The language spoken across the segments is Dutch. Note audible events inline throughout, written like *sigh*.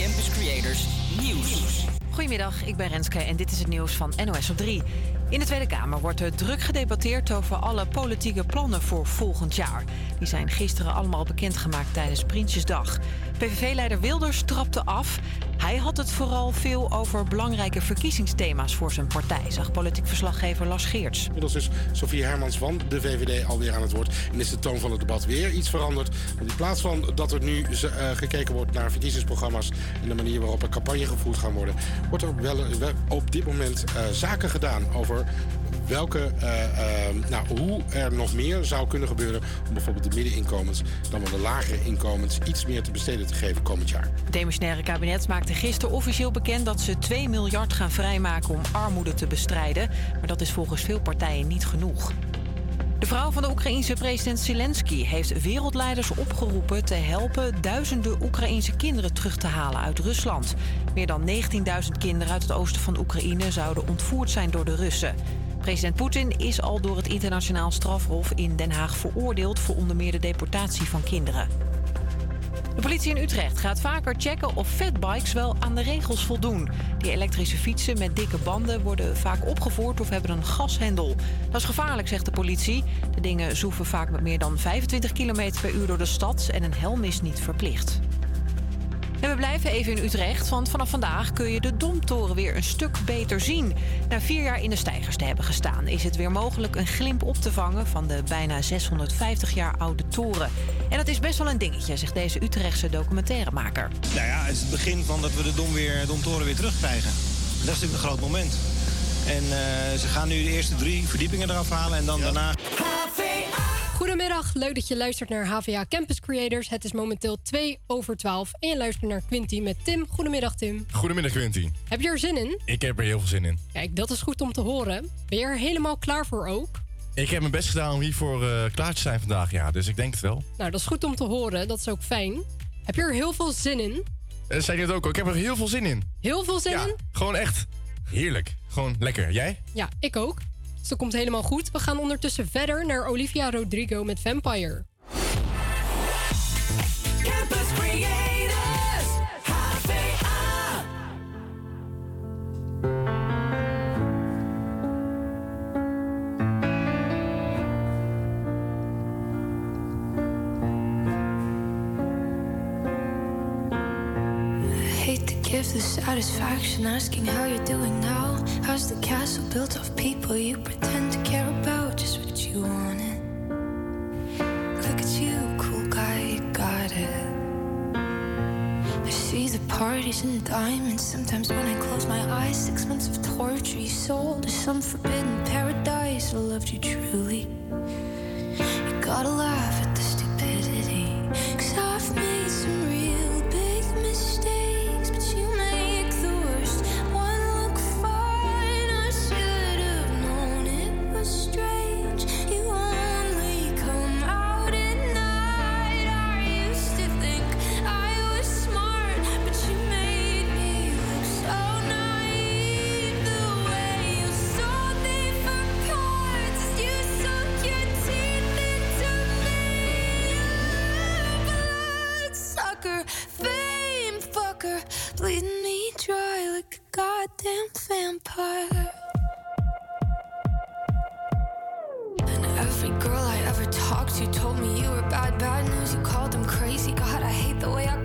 Campus Creators Nieuws. Goedemiddag, ik ben Renske en dit is het nieuws van NOS op 3. In de Tweede Kamer wordt er druk gedebatteerd over alle politieke plannen voor volgend jaar. Die zijn gisteren allemaal bekendgemaakt tijdens Prinsjesdag. PVV-leider Wilders trapte af. Hij had het vooral veel over belangrijke verkiezingsthema's voor zijn partij, zag politiek verslaggever Lars Geerts. Inmiddels is Sofie Hermans van de VVD alweer aan het woord. En is de toon van het debat weer iets veranderd. Want in plaats van dat er nu uh, gekeken wordt naar verkiezingsprogramma's en de manier waarop er campagne gevoerd gaan worden, wordt er wel, op dit moment uh, zaken gedaan over welke, uh, uh, nou, hoe er nog meer zou kunnen gebeuren om bijvoorbeeld de middeninkomens dan wel de lagere inkomens iets meer te besteden te geven komend jaar. Het demissionaire kabinet maakte gisteren officieel bekend dat ze 2 miljard gaan vrijmaken om armoede te bestrijden. Maar dat is volgens veel partijen niet genoeg. De vrouw van de Oekraïense president Zelensky heeft wereldleiders opgeroepen te helpen duizenden Oekraïense kinderen terug te halen uit Rusland. Meer dan 19.000 kinderen uit het oosten van Oekraïne zouden ontvoerd zijn door de Russen. President Poetin is al door het internationaal strafhof in Den Haag veroordeeld voor onder meer de deportatie van kinderen. De politie in Utrecht gaat vaker checken of fatbikes wel aan de regels voldoen. Die elektrische fietsen met dikke banden worden vaak opgevoerd of hebben een gashendel. Dat is gevaarlijk, zegt de politie. De dingen zoeven vaak met meer dan 25 km per uur door de stad en een helm is niet verplicht. En we blijven even in Utrecht, want vanaf vandaag kun je de Domtoren weer een stuk beter zien. Na vier jaar in de stijgers te hebben gestaan, is het weer mogelijk een glimp op te vangen van de bijna 650 jaar oude toren. En dat is best wel een dingetje, zegt deze Utrechtse documentairemaker. Nou ja, het is het begin van dat we de Dom weer, Domtoren weer terugkrijgen. Dat is natuurlijk een groot moment. En uh, ze gaan nu de eerste drie verdiepingen eraf halen en dan ja. daarna. Goedemiddag, leuk dat je luistert naar HVA Campus Creators. Het is momenteel 2 over 12 en je luistert naar Quinty met Tim. Goedemiddag Tim. Goedemiddag Quinty. Heb je er zin in? Ik heb er heel veel zin in. Kijk, dat is goed om te horen. Ben je er helemaal klaar voor ook? Ik heb mijn best gedaan om hiervoor uh, klaar te zijn vandaag, ja. Dus ik denk het wel. Nou, dat is goed om te horen. Dat is ook fijn. Heb je er heel veel zin in? Uh, zei je het ook al. Ik heb er heel veel zin in. Heel veel zin ja, in? Gewoon echt heerlijk. Gewoon lekker. Jij? Ja, ik ook. Dat komt helemaal goed. We gaan ondertussen verder naar Olivia Rodrigo met Vampire. Satisfaction asking how you're doing now. How's the castle built of people you pretend to care about? Just what you wanted. Look at you, cool guy, got it. I see the parties and diamonds. Sometimes when I close my eyes, six months of torture you sold to some forbidden paradise. I loved you truly. You gotta laugh at Fame fucker, bleeding me dry like a goddamn vampire. And every girl I ever talked to told me you were bad, bad news. You called them crazy. God, I hate the way I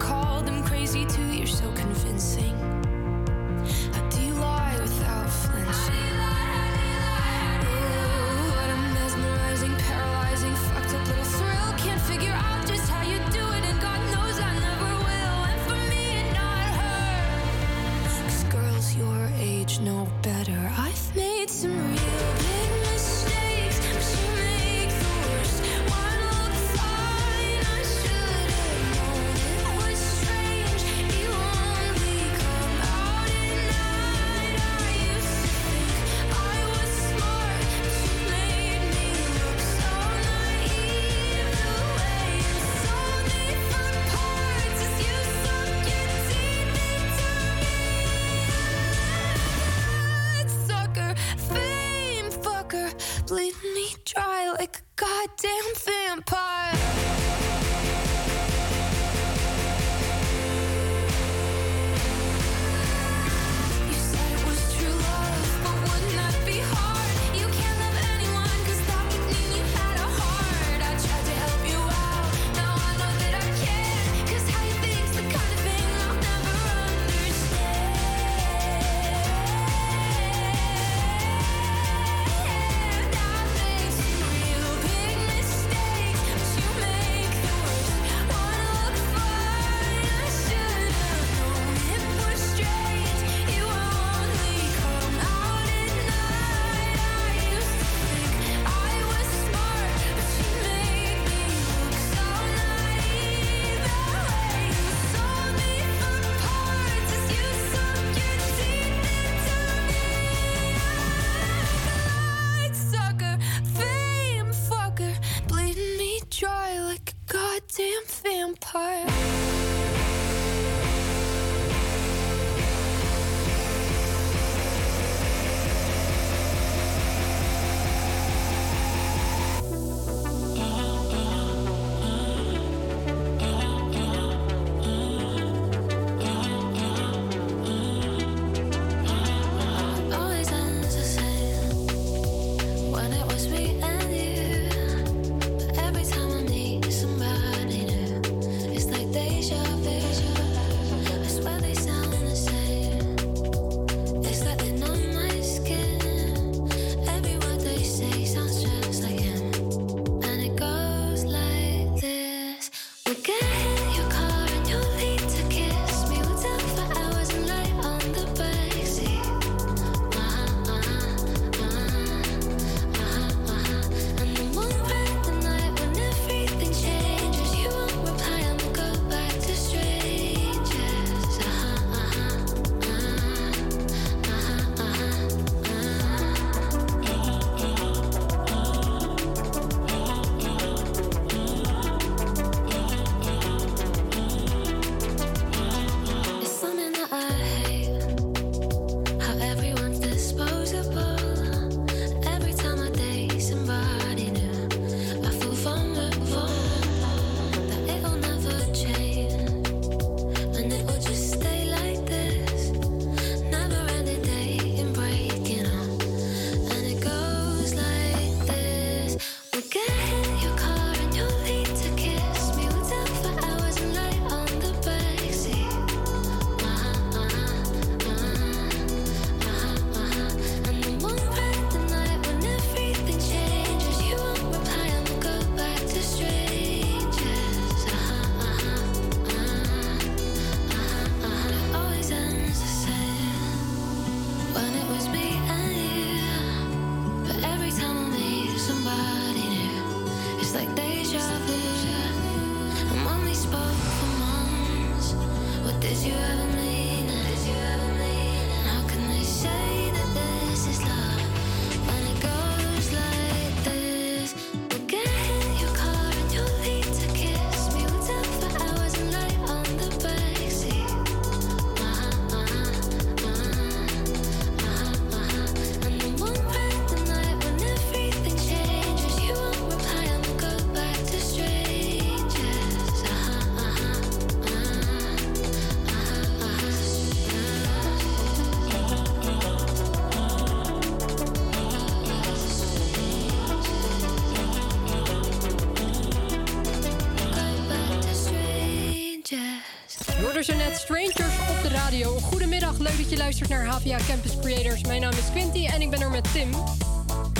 leuk dat je luistert naar HVA Campus Creators. Mijn naam is Quinty en ik ben er met Tim.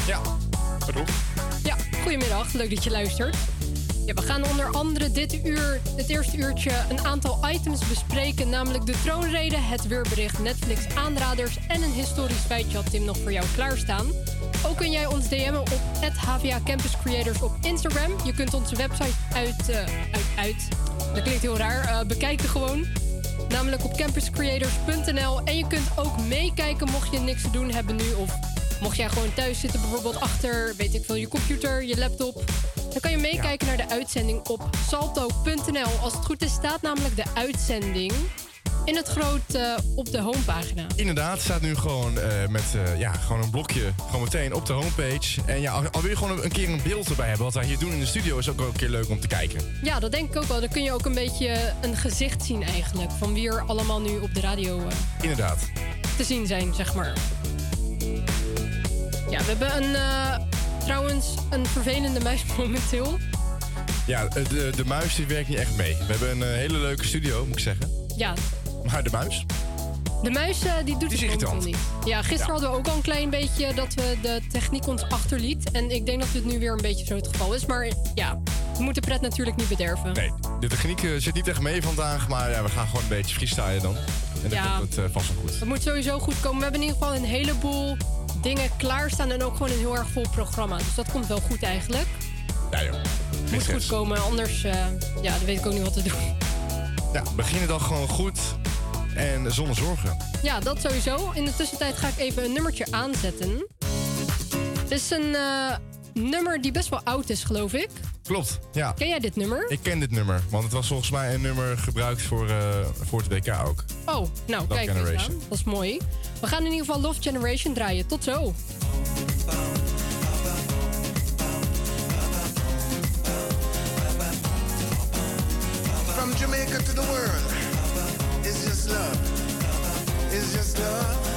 Ja, bedoel. Ja, goedemiddag, leuk dat je luistert. Ja, we gaan onder andere dit uur, het eerste uurtje, een aantal items bespreken. Namelijk de troonrede, het weerbericht, Netflix aanraders en een historisch feitje had Tim nog voor jou klaarstaan. Ook kun jij ons DM'en op het HVA Campus Creators op Instagram. Je kunt onze website uit, eh, uit, uit dat klinkt heel raar, eh, bekijken gewoon. Namelijk op campuscreators.nl. En je kunt ook meekijken mocht je niks te doen hebben nu. Of mocht jij gewoon thuis zitten, bijvoorbeeld achter, weet ik veel, je computer, je laptop. Dan kan je meekijken naar de uitzending op salto.nl. Als het goed is, staat namelijk de uitzending in het groot eh, op de homepagina. Inderdaad, staat nu gewoon eh, met eh, ja, gewoon een blokje gewoon meteen op de homepage. En ja, al, al wil je gewoon een, keer een beeld erbij hebben, wat wij hier doen in de studio, is ook wel een keer leuk om te kijken. Ja, dat denk ik ook wel. Dan kun je ook een beetje een gezicht zien eigenlijk. Van wie er allemaal nu op de radio Inderdaad. te zien zijn, zeg maar. Ja, we hebben een, trouwens een vervelende muis *laughs* momenteel. Ja, de, de muis die werkt niet echt mee. We hebben een hele leuke studio, moet ik zeggen. Ja, De muis? de muis eh, die doet Die het irritant. niet. Ja, gisteren Ja. hadden we ook al een klein beetje dat we de techniek ons achterliet. En ik denk dat dit nu weer een beetje zo het geval is. Maar ja, we moeten pret natuurlijk niet bederven. Nee, de techniek eh, zit niet echt mee vandaag, maar ja, we gaan gewoon een beetje freestylen dan. En dan Ja. komt het eh, vast wel goed. Het moet sowieso goed komen. We hebben in ieder geval een heleboel dingen klaarstaan. En ook gewoon een heel erg vol programma. Dus dat komt wel goed eigenlijk. Ja joh, geen Moet goed komen, anders ja, dan weet ik ook niet wat te doen. Ja, beginnen dan gewoon goed en zonder zorgen. Ja, dat sowieso. In de tussentijd ga ik even een nummertje aanzetten. Het is een eh, nummer die best wel oud is, geloof ik. Klopt, ja. Ken jij dit nummer? Ik ken dit nummer, want het was volgens mij een nummer gebruikt voor, eh, voor het WK ook. Oh, nou, Love kijk eens Generation. aan. Dat is mooi. We gaan in ieder geval Love Generation draaien. Tot zo. From Jamaica to the world, just love. It's just love.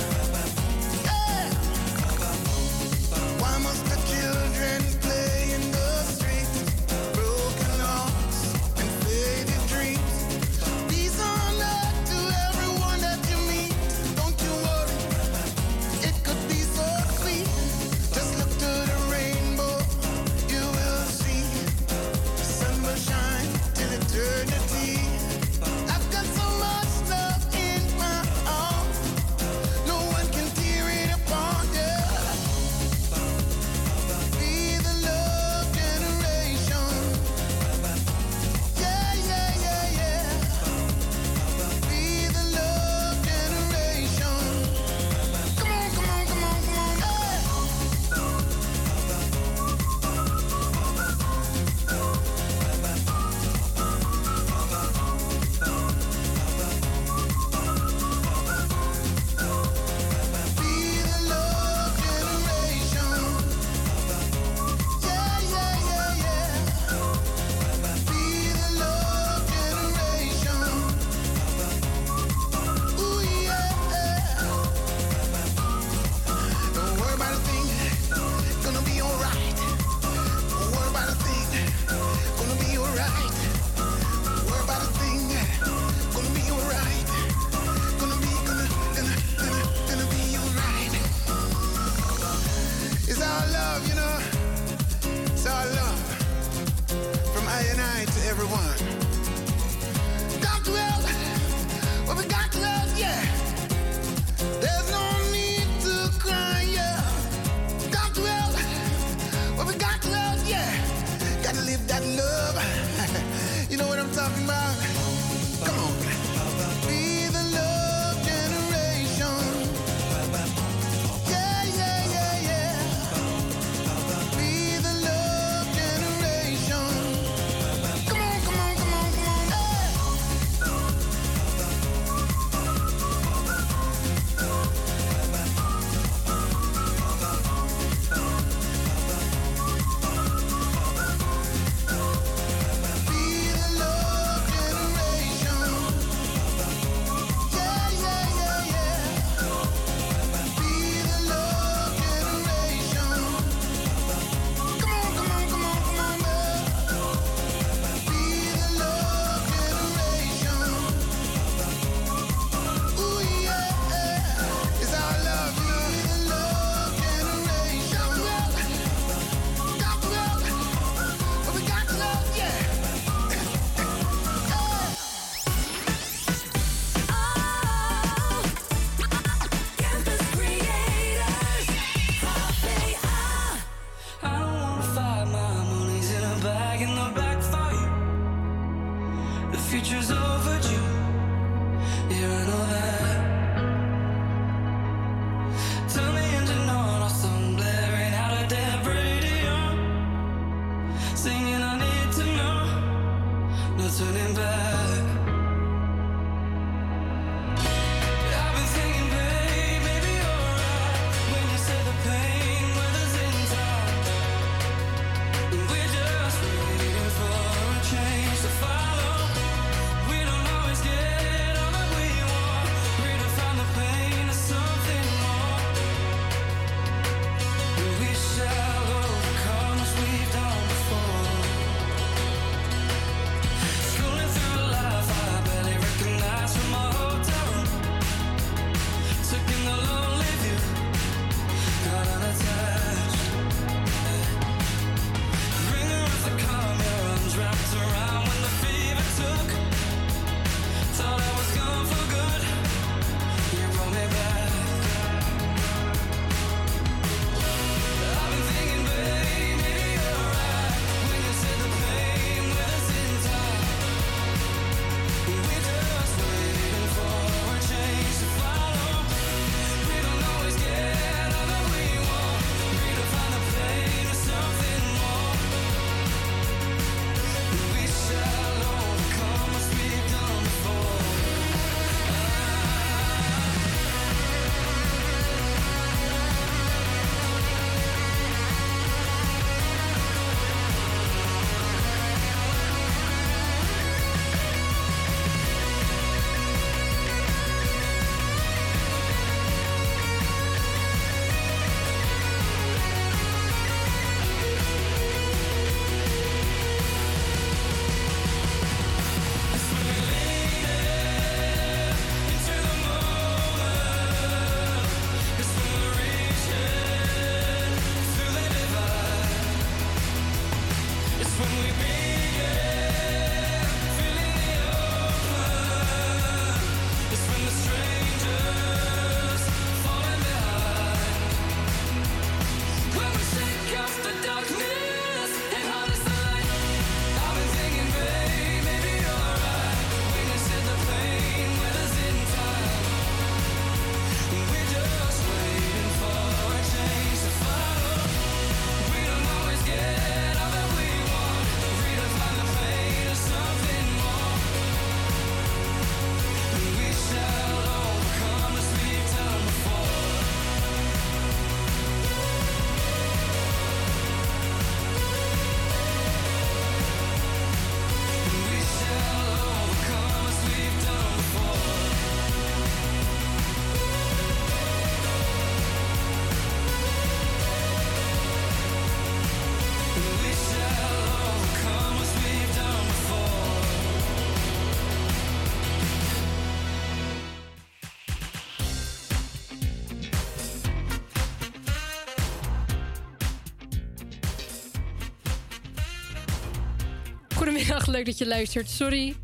Leuk dat je luistert. Sorry,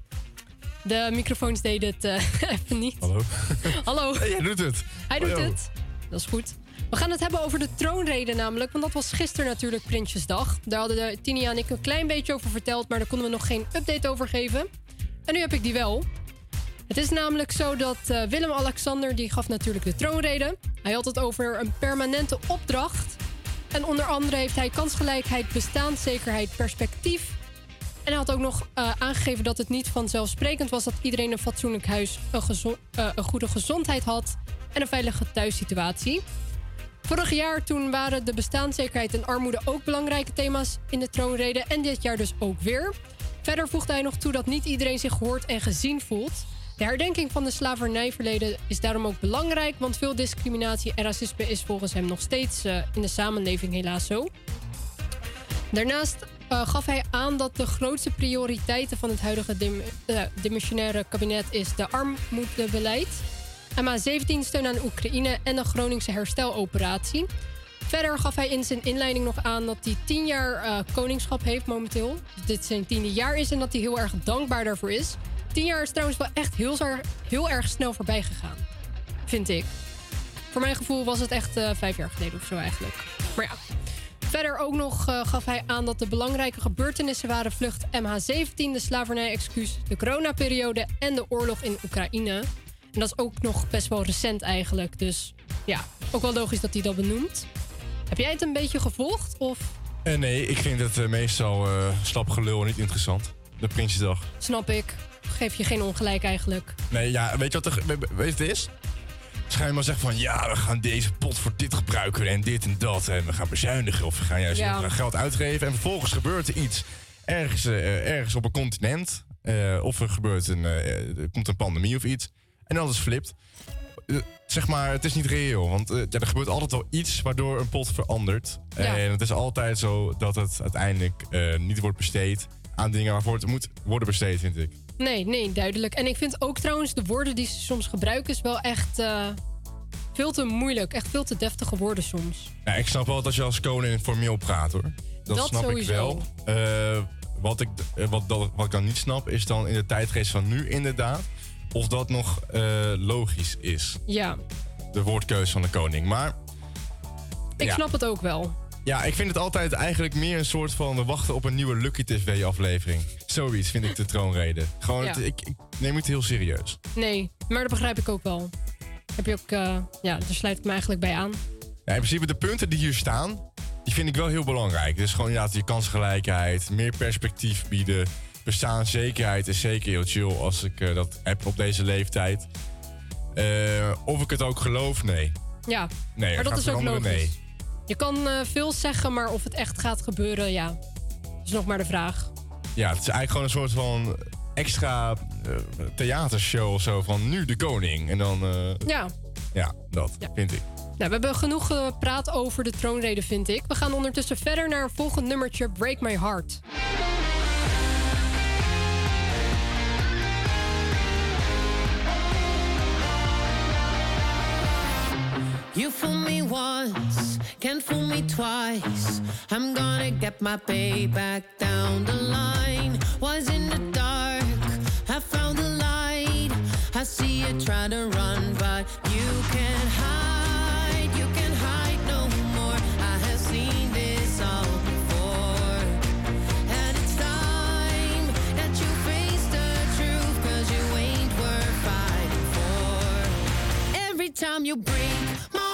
de microfoons deden het eh, *laughs* even niet. Hallo. Hallo. *laughs* Jij doet het. Hij doet Oh, het. Dat is goed. We gaan het hebben over de troonrede namelijk. Want dat was gisteren natuurlijk Prinsjesdag. Daar hadden de Tinia en ik een klein beetje over verteld. Maar daar konden we nog geen update over geven. En nu heb ik die wel. Het is namelijk zo dat eh, Willem-Alexander... die gaf natuurlijk de troonrede. Hij had het over een permanente opdracht. En onder andere heeft hij kansgelijkheid, bestaanszekerheid, perspectief... En hij had ook nog eh, aangegeven dat het niet vanzelfsprekend was dat iedereen een fatsoenlijk huis, een, eh, een goede gezondheid had en een veilige thuissituatie. Vorig jaar toen waren de bestaanszekerheid en armoede ook belangrijke thema's in de troonrede en dit jaar dus ook weer. Verder voegde hij nog toe dat niet iedereen zich gehoord en gezien voelt. De herdenking van de slavernijverleden is daarom ook belangrijk, want veel discriminatie en racisme is volgens hem nog steeds eh, in de samenleving helaas zo. Daarnaast eh, gaf hij aan dat de grootste prioriteiten van het huidige dim- eh, kabinet is de armoedebeleid, MA17 steun aan Oekraïne en de Groningse hersteloperatie. Verder gaf hij in zijn inleiding nog aan dat hij tien jaar eh, koningschap heeft momenteel. Dat dit zijn tiende jaar is en dat hij heel erg dankbaar daarvoor is. Tien jaar is trouwens wel echt heel, heel erg snel voorbij gegaan. Vind ik. Voor mijn gevoel was het echt vijf jaar geleden of zo eigenlijk. Maar ja. Verder ook nog eh, gaf hij aan dat de belangrijke gebeurtenissen waren vlucht MH17, de slavernij-excuus, de coronaperiode en de oorlog in Oekraïne. En dat is ook nog best wel recent eigenlijk. Dus ja, ook wel logisch dat hij dat benoemt. Heb jij het een beetje gevolgd? Of Eh, nee, ik vind het eh, meestal slap gelul en niet interessant. De Prinsjesdag. snap ik? Geef je geen ongelijk eigenlijk. Nee, ja, weet je wat er, we- we- weet je wat het is? Ze gaan maar zeggen van ja, we gaan deze pot voor dit gebruiken en dit en dat. En we gaan bezuinigen of we gaan juist Ja. geld uitgeven. En vervolgens gebeurt er iets ergens, eh, ergens op een continent. eh, of er gebeurt een, eh, er komt een pandemie of iets. En alles flipt. Zeg maar, het is niet reëel. Want ja, er gebeurt altijd wel iets waardoor een pot verandert. Ja. En het is altijd zo dat het uiteindelijk niet wordt besteed aan dingen waarvoor het moet worden besteed, vind ik. Nee, nee, duidelijk. En ik vind ook trouwens de woorden die ze soms gebruiken... is wel echt eh, veel te moeilijk. Echt veel te deftige woorden soms. Ja, ik snap wel dat je als koning formeel praat hoor. Dat, Dat snap sowieso. ik wel. Eh, wat, ik, eh, wat, dat- wat ik dan niet snap is dan in de tijdgeest van nu inderdaad. Of dat nog logisch is. Ja, De woordkeus van de koning. Maar ik Ja. snap het ook wel. ja, ik vind het altijd eigenlijk meer een soort van we wachten op een nieuwe Lucky TV aflevering. Zoiets vind ik de troonrede. Gewoon, Ja. het- ik, ik neem het heel serieus. Nee, maar dat begrijp ik ook wel. Heb je ook... eh, ja, daar sluit ik me eigenlijk bij aan. Ja, in principe de punten die hier staan, die vind ik wel heel belangrijk. Dus gewoon inderdaad die kansgelijkheid, meer perspectief bieden. Bestaanszekerheid is zeker heel chill als ik eh, dat heb op deze leeftijd. Eh, of ik het ook geloof, nee. Ja, Nee, maar dat is ook logisch. nee. Je kan veel zeggen, maar of het echt gaat gebeuren, ja. is nog maar de vraag. Ja, het is eigenlijk gewoon een soort van extra eh, theatershow of zo van nu de koning. En dan, eh, Ja, ja, dat Ja. vind ik. nou, we hebben genoeg gepraat over de troonrede, vind ik. We gaan ondertussen verder naar een volgend nummertje, Break My Heart. You fool me once, can't fool me twice. I'm gonna get my payback down the line. Was in the dark, I found the light. I see you try to run, but you can't hide. You can't hide no more. I have seen this all before. And it's time that you face the truth, you ain't worth fighting for. Every time you break my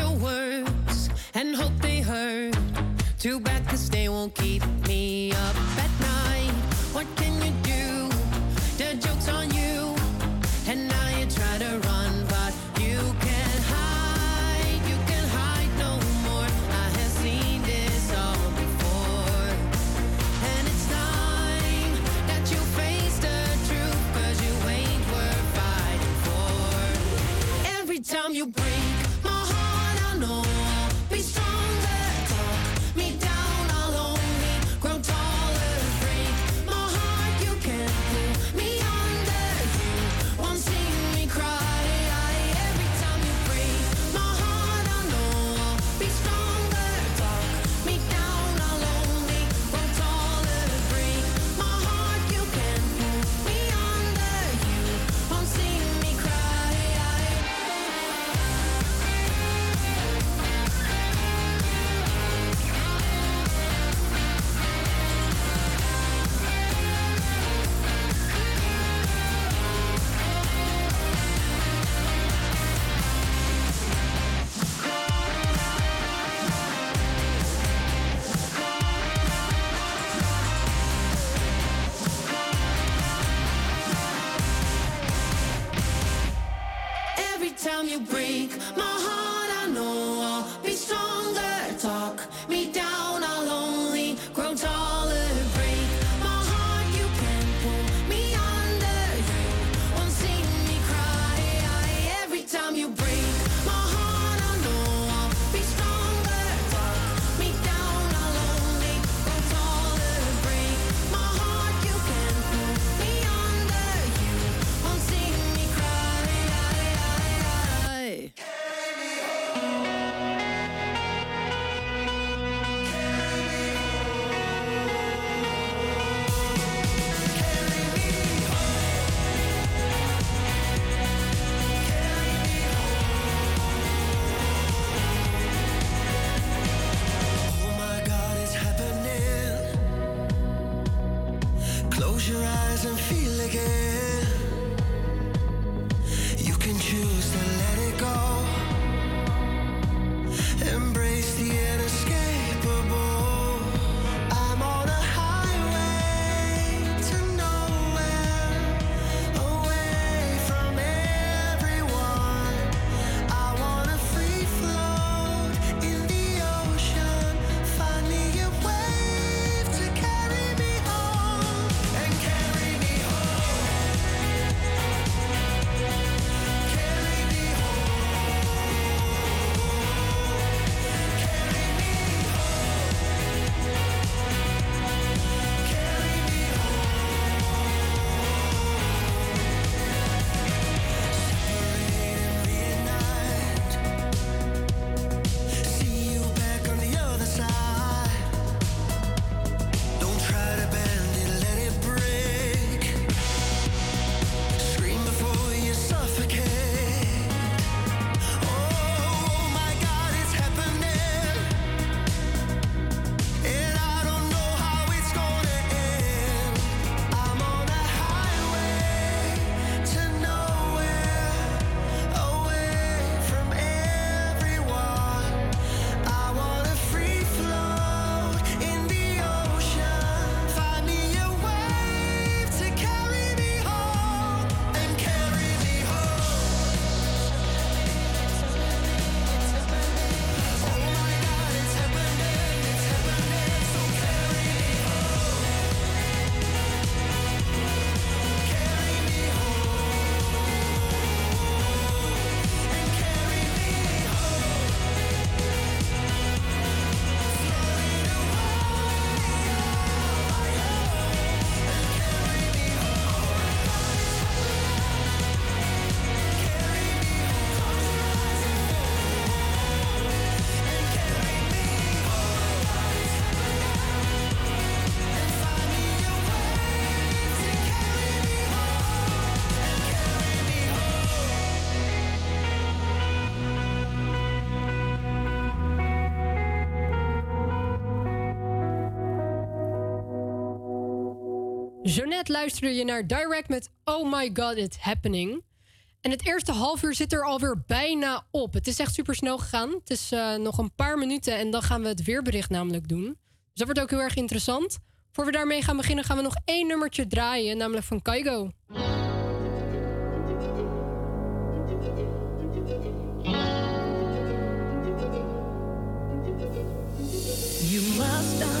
keep Jeannette luisterde je naar Direct met Oh My God, It's Happening. En het eerste half uur zit er alweer bijna op. Het is echt super snel gegaan. Het is eh, nog een paar minuten en dan gaan we het weerbericht namelijk doen. Dus dat wordt ook heel erg interessant. Voor we daarmee gaan beginnen, gaan we nog één nummertje draaien, namelijk van Kaigo. You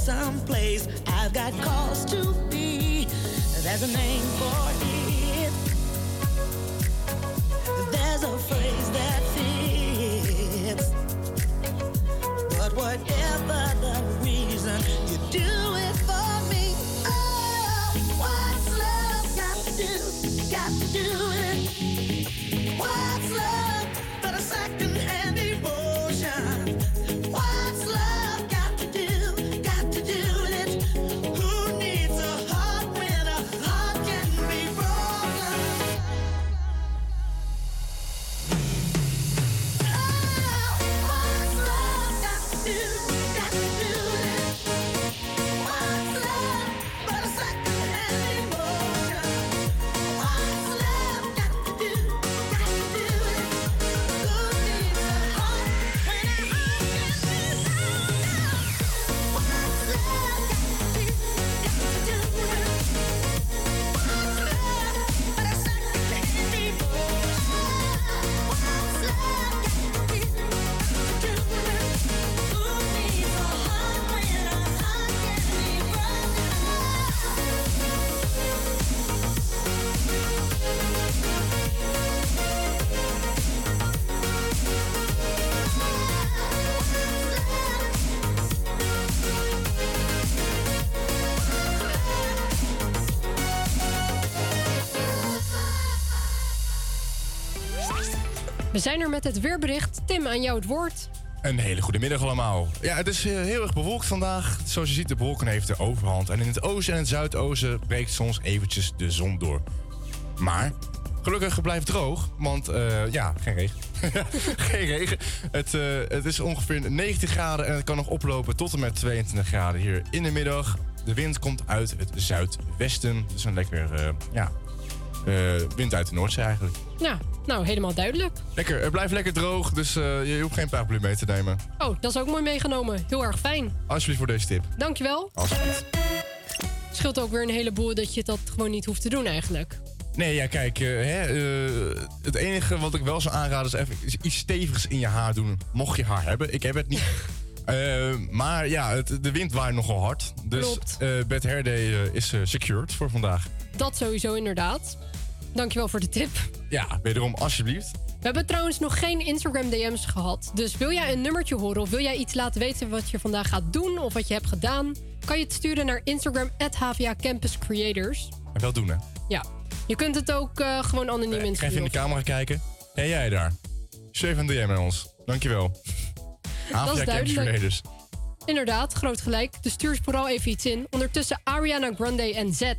someplace. I've got cause to be. There's a name for it. There's a phrase that fits. But whatever the reason, you do it for me. Oh, what's love got to do? Got to do zijn er met het weerbericht. Tim, aan jou het woord. Een hele goede middag allemaal. Ja, het is eh, heel erg bewolkt vandaag. Zoals je ziet, de bewolking heeft de overhand. En in het oosten en het zuidoosten breekt soms eventjes de zon door. Maar gelukkig blijft het droog, want eh, ja, geen regen. *laughs* geen regen. Het, eh, het is ongeveer 19 graden en het kan nog oplopen tot en met 22 graden hier in de middag. De wind komt uit het zuidwesten. Dus een lekker, ja, wind uit de Noordzee eigenlijk. Ja, nou, helemaal duidelijk. Lekker, het blijft lekker droog, dus eh, je hoeft geen paraplu mee te nemen. Oh, dat is ook mooi meegenomen. Heel erg fijn. Alsjeblieft voor deze tip. Dankjewel. Alsjeblieft. Scheelt ook weer een heleboel dat je dat gewoon niet hoeft te doen eigenlijk. Nee, ja, kijk, eh, hè, eh, het enige wat ik wel zou aanraden is even iets stevigs in je haar doen. Mocht je haar hebben. Ik heb het niet. *laughs* Maar ja, het, de wind waait nogal hard. Dus Klopt. Bed Hair Day is secured voor vandaag. Dat sowieso inderdaad. Dankjewel voor de tip. Ja, wederom alsjeblieft. We hebben trouwens nog geen Instagram DM's gehad. Dus wil jij een nummertje horen of wil jij iets laten weten wat je vandaag gaat doen of wat je hebt gedaan, kan je het sturen naar Instagram HVA Campus Creators. En wel doen, hè. Ja, je kunt het ook eh, gewoon anoniem Ik ga even in de insturen. camera kijken. Hé, jij daar. Stuur even een DM naar ons. Dankjewel. *laughs* Avia duidelijk. Campionators. Inderdaad, groot gelijk. Dus stuur vooral even iets in. Ondertussen Ariana Grande en Z.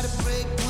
try to break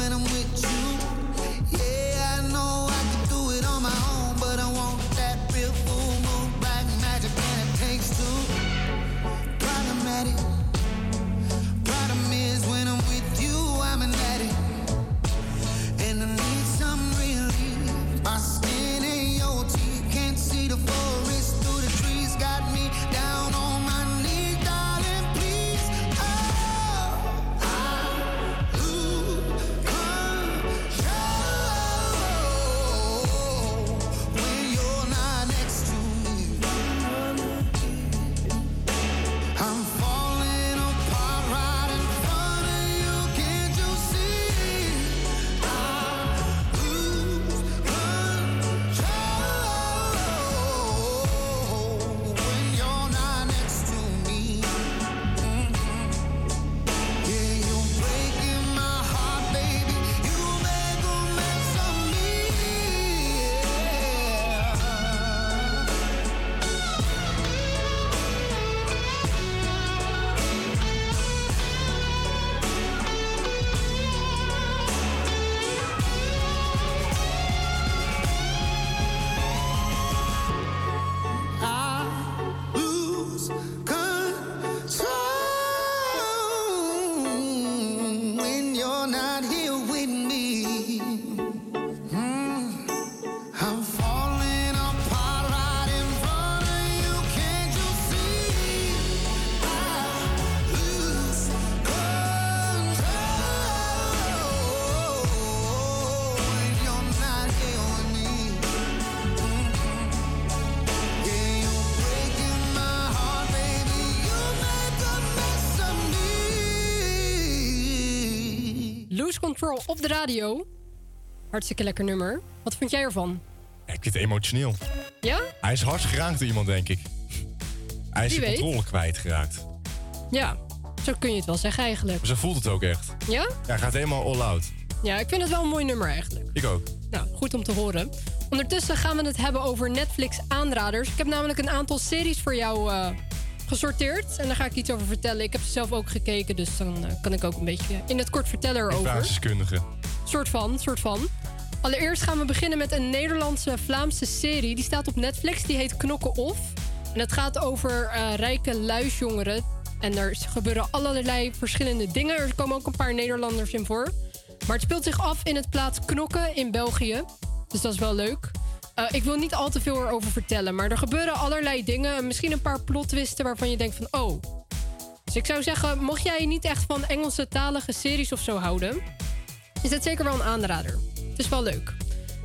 Control op de radio. Hartstikke lekker nummer. Wat vond jij ervan? Ik vind het emotioneel. Ja? Hij is hard geraakt door iemand, denk ik. Hij is Wie de weet. controle kwijtgeraakt. Ja, zo kun je het wel zeggen eigenlijk. Maar ze voelt het ook echt. Ja? Ja, hij gaat helemaal all out. Ja, ik vind het wel een mooi nummer eigenlijk. Ik ook. Nou, goed om te horen. Ondertussen gaan we het hebben over Netflix aanraders. Ik heb namelijk een aantal series voor jou eh, gesorteerd. En daar ga ik iets over vertellen. Ik heb ze zelf ook gekeken, dus dan eh, kan ik ook een beetje in het kort vertellen erover. basiskundige. Soort van, soort van. Allereerst gaan we beginnen met een Nederlandse Vlaamse serie. Die staat op Netflix, die heet Knokken Off. En het gaat over eh, rijke luisjongeren. En er gebeuren allerlei verschillende dingen. Er komen ook een paar Nederlanders in voor. Maar het speelt zich af in het plaats Knokken in België. Dus dat is wel leuk. Eh, ik wil niet al te veel erover vertellen. Maar er gebeuren allerlei dingen. Misschien een paar plotwisten waarvan je denkt van... Oh. Dus ik zou zeggen, mocht jij niet echt van Engelse talige series of zo houden is dit zeker wel een aanrader. Het is wel leuk.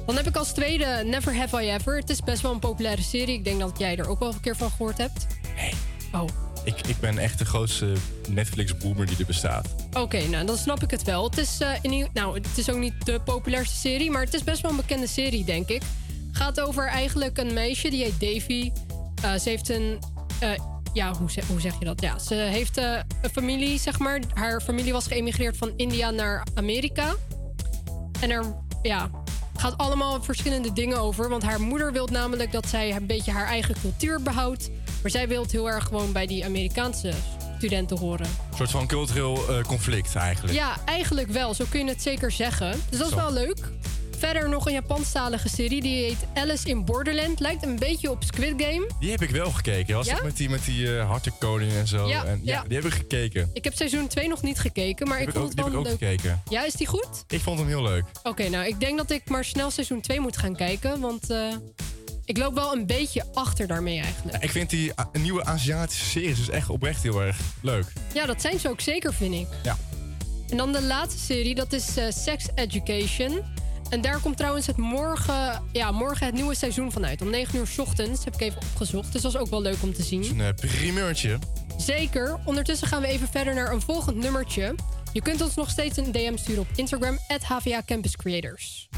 Dan heb ik als tweede Never Have I Ever. Het is best wel een populaire serie. Ik denk dat jij er ook wel een keer van gehoord hebt. Nee. Oh, Ik, ik ben echt de grootste Netflix-boomer die er bestaat. oké. nou, dan snap ik het wel. Het is, in, ieder- nou, het is ook niet de populairste serie, maar het is best wel een bekende serie, denk ik. Gaat over eigenlijk een meisje, die heet Davy. Eh, ze heeft een... eh, ja, hoe zeg, hoe zeg je dat? Ja, ze heeft eh, een familie, zeg maar. Haar familie was geëmigreerd van India naar Amerika. En er ja, gaat allemaal verschillende dingen over. Want haar moeder wil namelijk dat zij een beetje haar eigen cultuur behoudt. Maar zij wil heel erg gewoon bij die Amerikaanse studenten horen. Een soort van cultureel conflict eigenlijk. Ja, eigenlijk wel. Zo kun je het zeker zeggen. Dus dat is Zo. wel leuk. Verder nog een Japanstalige serie. Die heet Alice in Borderland. Lijkt een beetje op Squid Game. Die heb ik wel gekeken. Was Ja? met die, met die eh hartenkoning en zo? Ja, en, ja. die heb ik gekeken. Ik heb seizoen 2 nog niet gekeken, maar heb ik vond het wel heb ik ook leuk. gekeken. Ja, is die goed? Ik vond hem heel leuk. Oké, nou, ik denk dat ik maar snel seizoen 2 moet gaan kijken. Want eh, ik loop wel een beetje achter daarmee eigenlijk. Ja, ik vind die a- nieuwe Aziatische series dus echt oprecht heel erg leuk. Ja, dat zijn ze ook zeker, vind ik. Ja. En dan de laatste serie, dat is eh, Sex Education. En daar komt trouwens het morgen, ja, morgen het nieuwe seizoen van uit. Om 9 uur 's ochtends heb ik even opgezocht. Dus dat is ook wel leuk om te zien. Een eh, primeurtje. Zeker. Ondertussen gaan we even verder naar een volgend nummertje. Je kunt ons nog steeds een DM sturen op Instagram, HVA Campus Creators.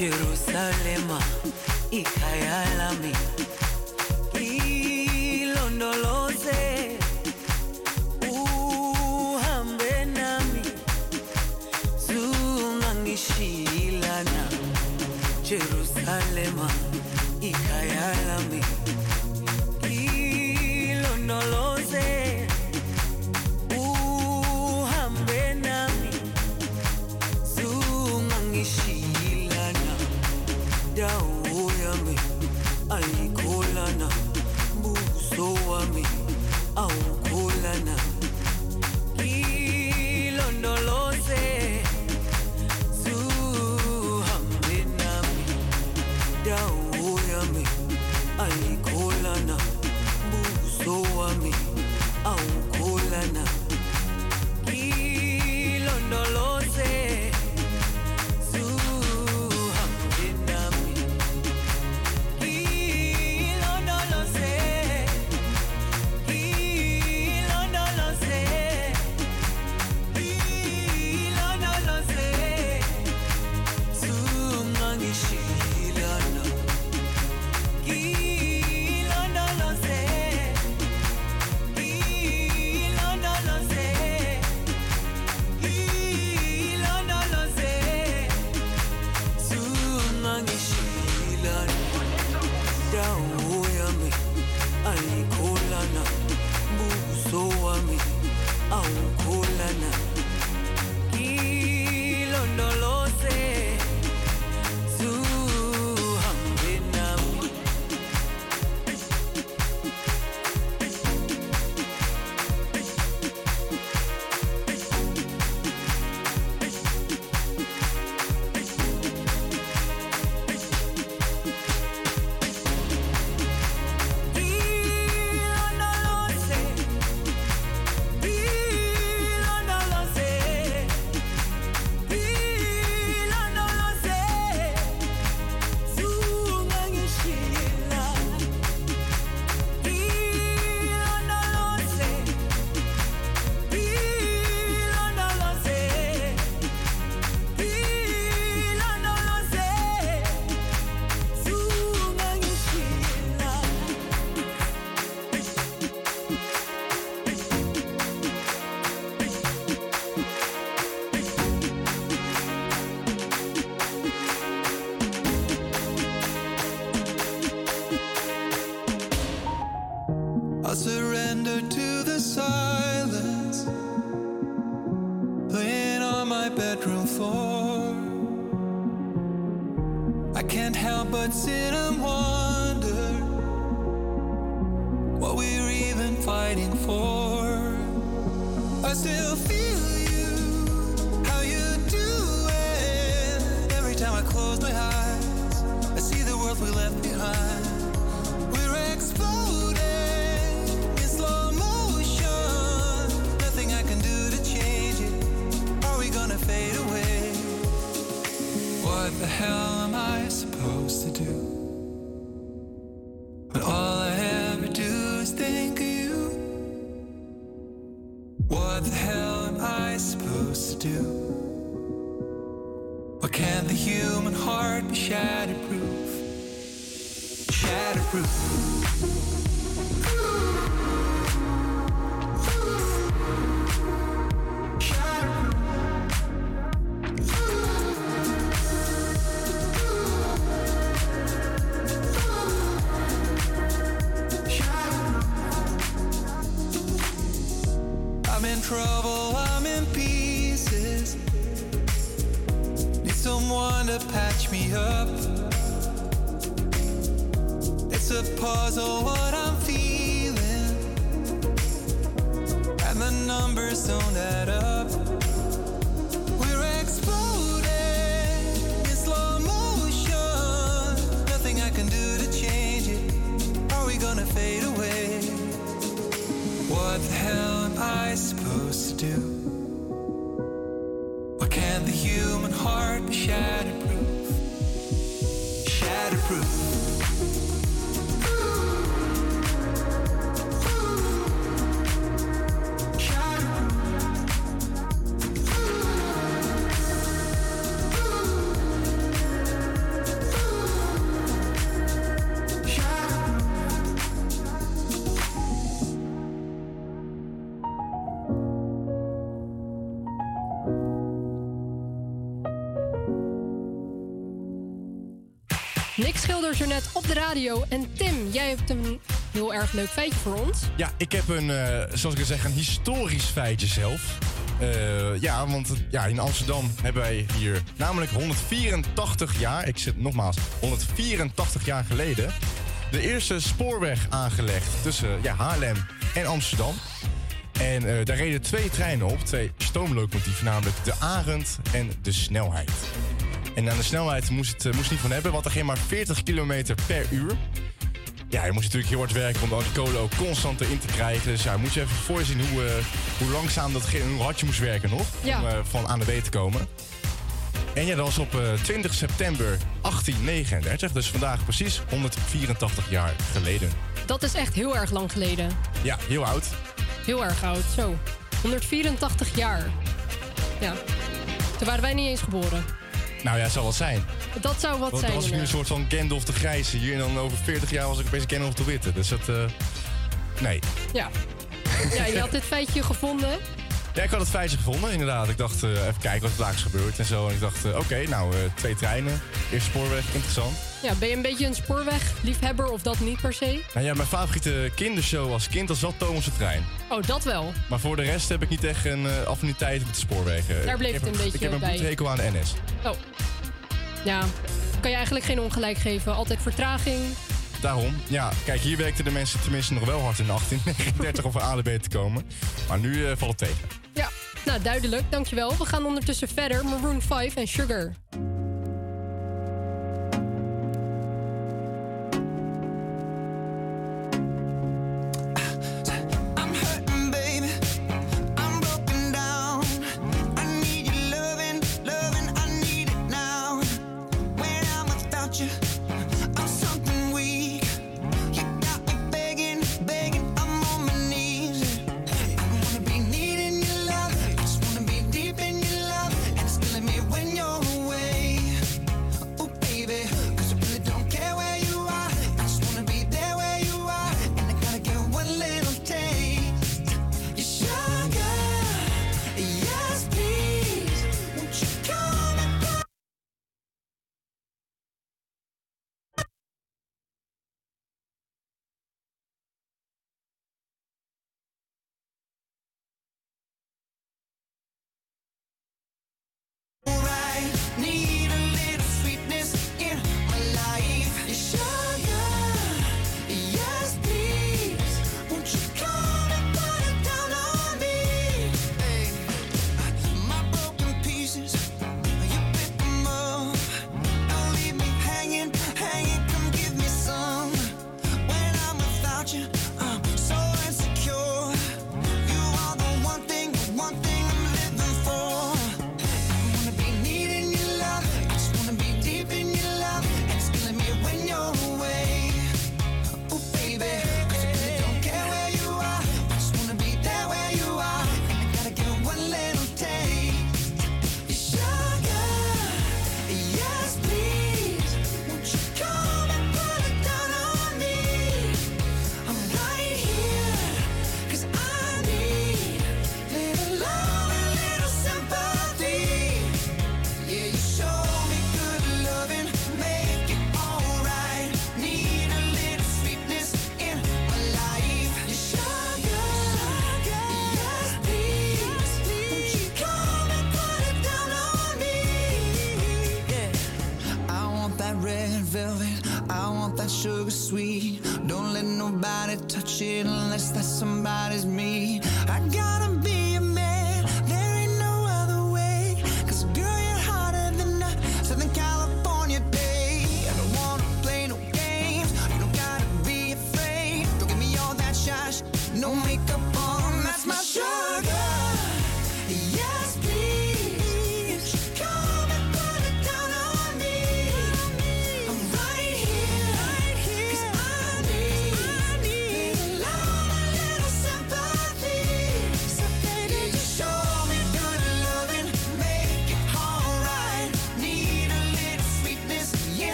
Jerusalema ikhaya Er net op de radio. En Tim, jij hebt een heel erg leuk feitje voor ons. Ja, ik heb een, eh, zoals ik al zeg, een historisch feitje zelf. Eh, ja, want ja, in Amsterdam hebben wij hier namelijk 184 jaar, ik zit nogmaals, 184 jaar geleden, de eerste spoorweg aangelegd tussen ja, Haarlem en Amsterdam. En eh, daar reden twee treinen op, twee stoomlocomotieven, namelijk de Arend en de Snelheid. En aan de snelheid moest het eh, moest het niet van hebben, want er ging maar 40 kilometer per uur. Ja, je moest natuurlijk heel hard werken om al die kolen ook constant erin te krijgen. Dus ja, moet je even voorzien hoe, eh, hoe langzaam dat ging, hoe hard je moest werken nog. Ja. Om eh, van A naar B te komen. En ja, dat was op eh, 20 september 1839. Dus vandaag precies 184 jaar geleden. Dat is echt heel erg lang geleden. Ja, heel oud. Heel erg oud, zo. 184 jaar. Ja. Toen waren wij niet eens geboren. Nou ja, zal wel zijn. Dat zou wat Want zijn. dan was ik nu een soort van Gandalf de Grijze hier. En dan over 40 jaar was ik opeens Gandalf de Witte. Dus dat... eh, nee. Ja. Ja, je had dit feitje gevonden. Ja, ik had het feitje gevonden, inderdaad. Ik dacht, eh, even kijken wat er is gebeurd en zo. En ik dacht, eh, oké, nou, twee treinen. Eerste spoorweg, interessant. Ja, ben je een beetje een spoorwegliefhebber of dat niet per se? Nou ja, mijn favoriete kindershow als kind was wel Thomas de Trein. Oh, dat wel. Maar voor de rest heb ik niet echt een eh, affiniteit met de spoorwegen. Daar bleef het een beetje Ik heb een bij. bloedhekel aan de NS. Oh. Ja. Kan je eigenlijk geen ongelijk geven. Altijd vertraging. Daarom, ja, kijk, hier werkten de mensen tenminste nog wel hard in 1839 om van A naar B te komen. Maar nu eh, valt het tegen. Ja. Nou, duidelijk. Dankjewel. We gaan ondertussen verder. Maroon 5 en Sugar.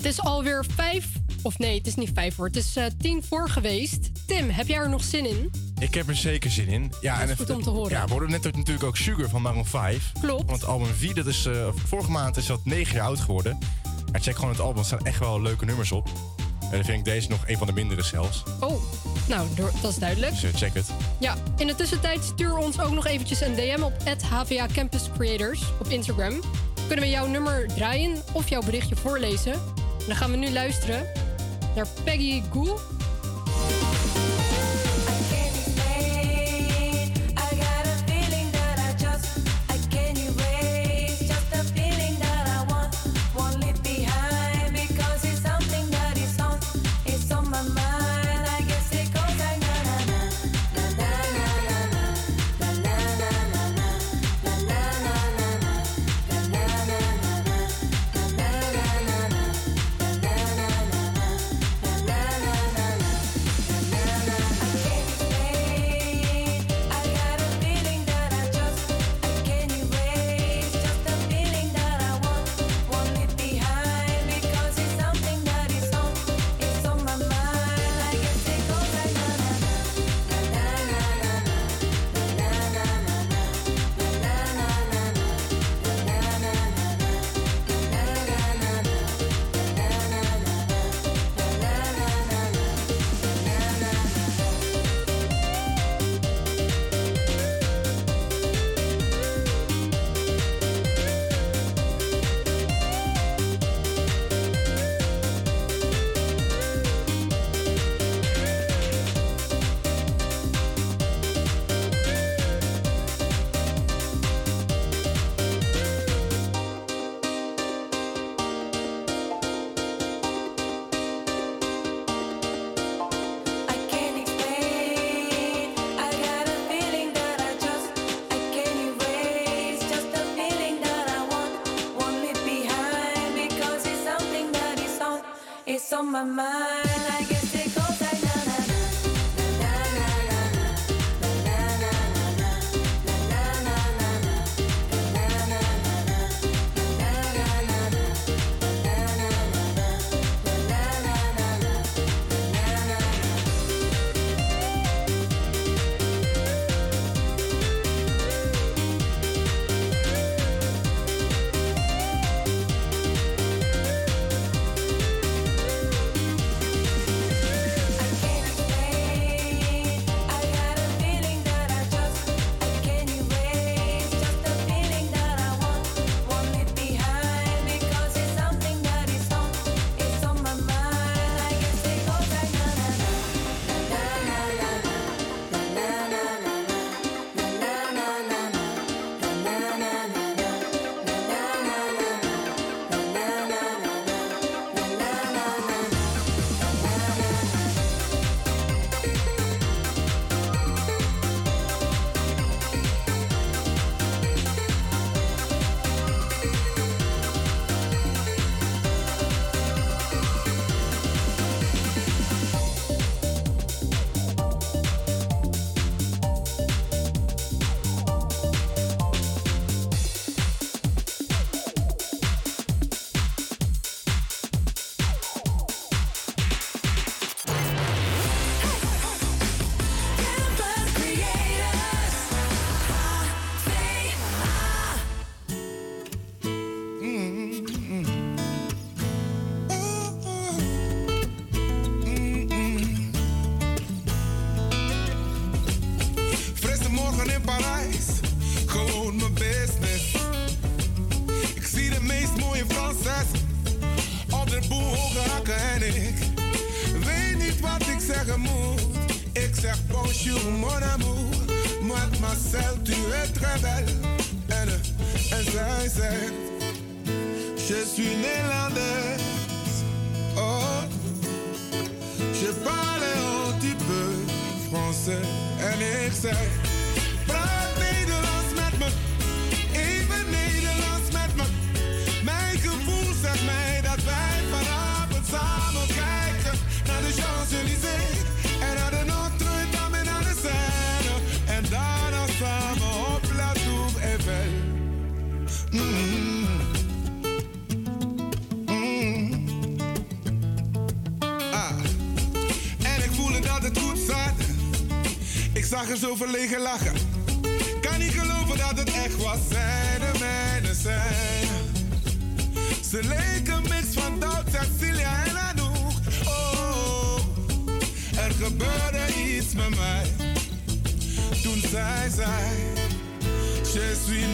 Het is alweer vijf, of nee, het is niet vijf hoor. Het is eh, tien voor geweest. Tim, heb jij er nog zin in? Ik heb er zeker zin in. Ja, Dat is en goed om te horen. Ja, we hoorden net ook natuurlijk ook Sugar van Maroon 5. Klopt. Want album V, dat is, eh, vorige maand is dat negen jaar oud geworden. Maar check gewoon het album, er staan echt wel leuke nummers op. En dan vind ik deze nog een van de mindere zelfs. Oh, nou, dat is duidelijk. Dus eh, check het. Ja, in de tussentijd stuur ons ook nog eventjes een DM op HVA Campus Creators op Instagram. Kunnen we jouw nummer draaien of jouw berichtje voorlezen? Dan gaan we nu luisteren naar Peggy Goo. Zo lachen. Kan niet geloven dat het echt was. Zij de mijne zijn. Ze leken mix van Doubt, Cecilia en Anouk. Oh, er gebeurde iets met mij. Toen zij zei, je suis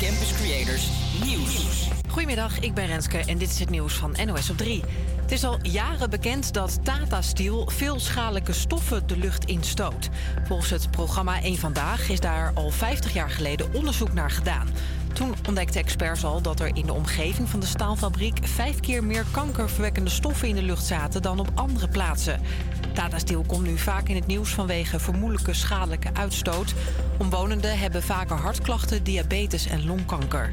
Campus Creators Nieuws. Goedemiddag, ik ben Renske en dit is het nieuws van NOS op 3. Het is al jaren bekend dat Tata Steel veel schadelijke stoffen de lucht instoot. Volgens het programma 1 Vandaag is daar al 50 jaar geleden onderzoek naar gedaan. Toen ontdekten experts al dat er in de omgeving van de staalfabriek vijf keer meer kankerverwekkende stoffen in de lucht zaten dan op andere plaatsen. Tata Steel komt nu vaak in het nieuws vanwege vermoedelijke schadelijke uitstoot. Omwonenden hebben vaker hartklachten, diabetes en longkanker.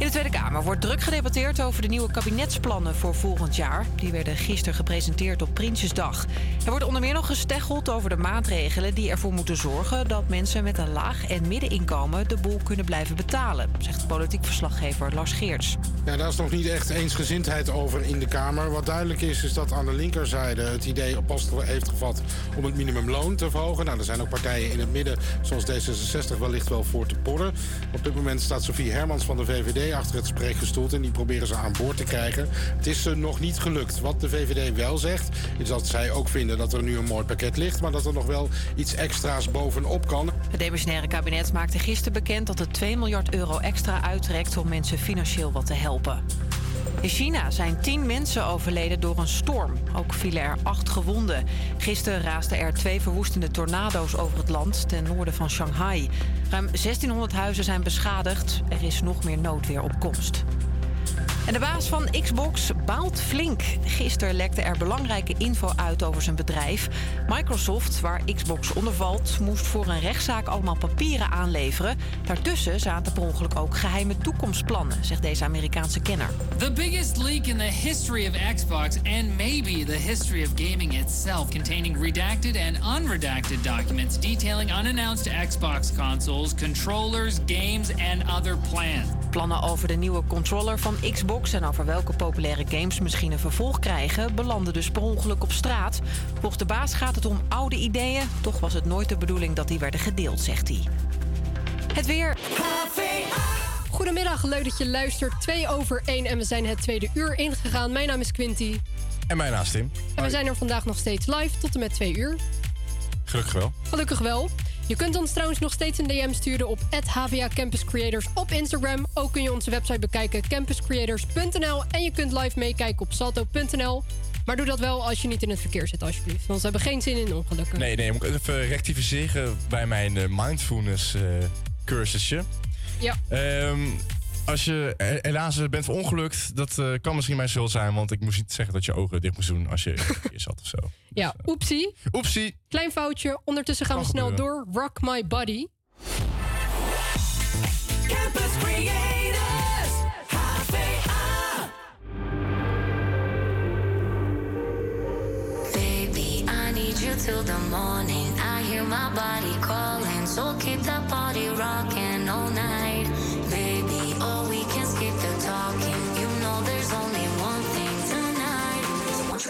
In de Tweede Kamer wordt druk gedebatteerd over de nieuwe kabinetsplannen voor volgend jaar. Die werden gisteren gepresenteerd op Prinsjesdag. Er wordt onder meer nog gesteggeld over de maatregelen die ervoor moeten zorgen dat mensen met een laag en middeninkomen de boel kunnen blijven betalen, zegt politiek verslaggever Lars Geerts. Ja, daar is nog niet echt eensgezindheid over in de Kamer. Wat duidelijk is, is dat aan de linkerzijde het idee post heeft gevat om het minimumloon te verhogen. Nou, er zijn ook partijen in het midden, zoals D66, wellicht wel voor te porren. Op dit moment staat Sofie Hermans van de VVD achter het spreekgestoelte en die proberen ze aan boord te krijgen. Het is ze nog niet gelukt. Wat de VVD wel zegt, is dat zij ook vinden dat er nu een mooi pakket ligt, maar dat er nog wel iets extra's bovenop kan. Het demissionaire kabinet maakte gisteren bekend dat het 2 miljard euro extra uittrekt om mensen financieel wat te helpen. In China zijn tien mensen overleden door een storm. Ook vielen er acht gewonden. Gisteren raasden er twee verwoestende tornado's over het land ten noorden van Shanghai. Ruim 1600 huizen zijn beschadigd. Er is nog meer noodweer op komst. En de baas van Xbox baalt flink. Gisteren lekte er belangrijke info uit over zijn bedrijf. Microsoft, waar Xbox onder valt, moest voor een rechtszaak allemaal papieren aanleveren. Daartussen zaten per ongeluk ook geheime toekomstplannen, zegt deze Amerikaanse kenner. The biggest leak in the history of Xbox and maybe the history of gaming itself, containing redacted and unredacted documents detailing unannounced Xbox consoles, controllers, games, and other plans. Plannen over de nieuwe controller van Xbox Xbox en over welke populaire games misschien een vervolg krijgen, belanden dus per ongeluk op straat. Volgens de baas gaat het om oude ideeën. Toch was het nooit de bedoeling dat die werden gedeeld, zegt hij. Het weer. Goedemiddag, leuk dat je luistert. 2 over 1 en we zijn het tweede uur ingegaan. Mijn naam is Quinty. En mijn naam is Tim. En we zijn er vandaag nog steeds live tot en met twee uur. Gelukkig wel. Gelukkig wel. Je kunt ons trouwens nog steeds een DM sturen op HVA Campus Creators op Instagram. Ook kun je onze website bekijken campuscreators.nl en je kunt live meekijken op salto.nl. Maar doe dat wel als je niet in het verkeer zit, alsjeblieft. Want we hebben geen zin in ongelukken. Nee, nee, moet ik even eh, rectificeren bij mijn eh, mindfulness eh, cursusje. Ja. Um, als je helaas bent verongelukt, dat uh, kan misschien mijn schuld zijn. Want ik moest niet zeggen dat je ogen dicht moest doen als je zat of zo. *laughs* Ja, dus, eh, oepsie. Oepsie. Klein foutje. Ondertussen gaan we snel door. Rock My Body. Campus Creators, HVA. Baby, I need you till the morning. I hear my body calling. So keep the body rocking all night.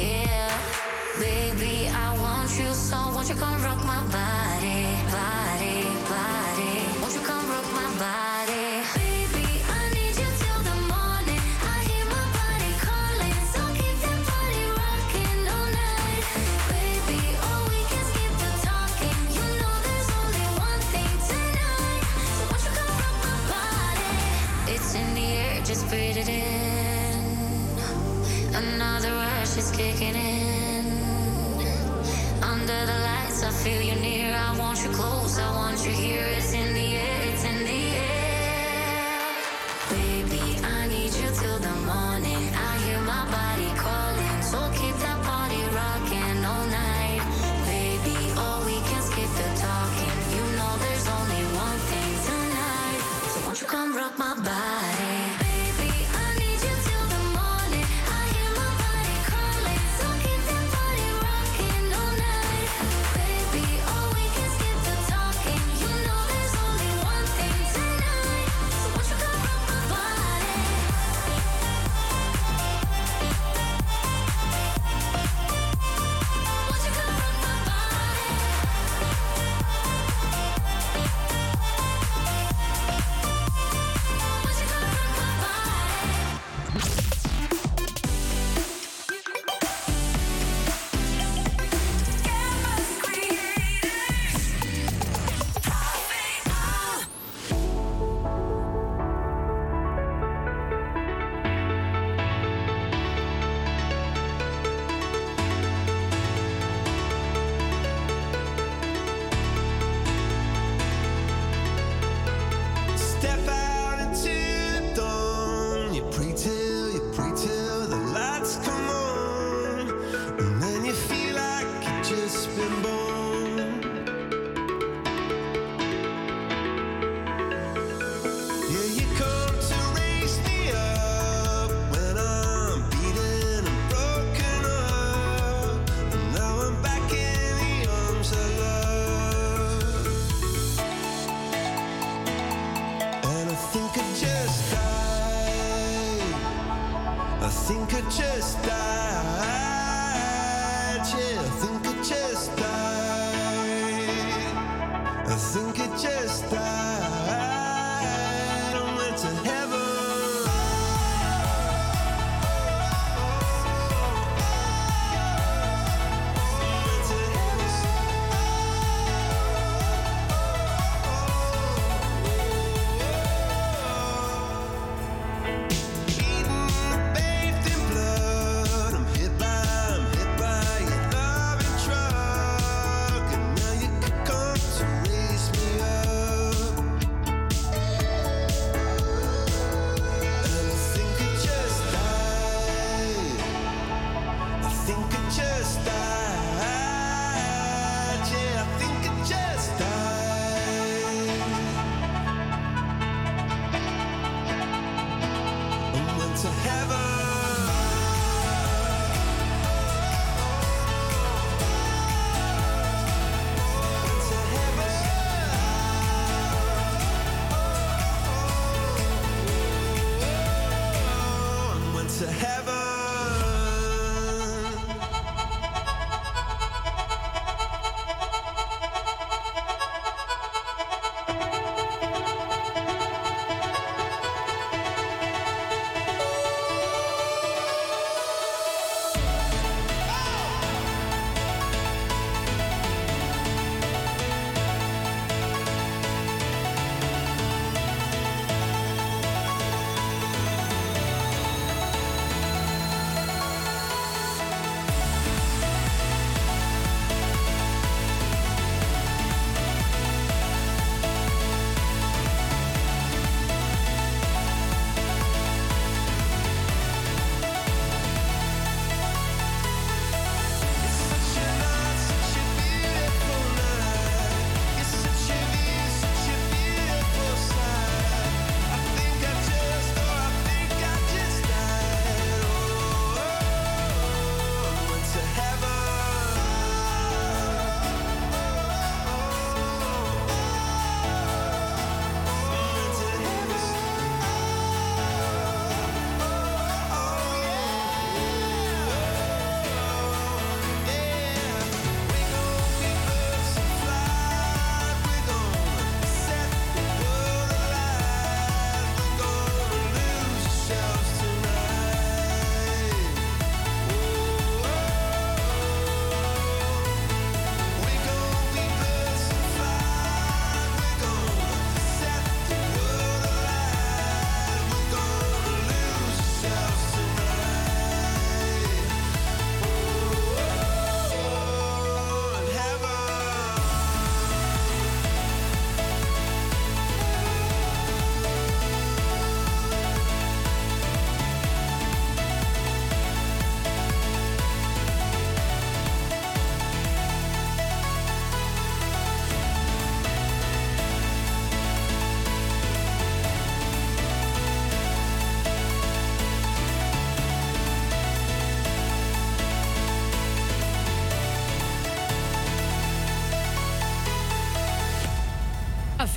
Yeah, baby, I want you so. Won't you come rock my body? rock my body.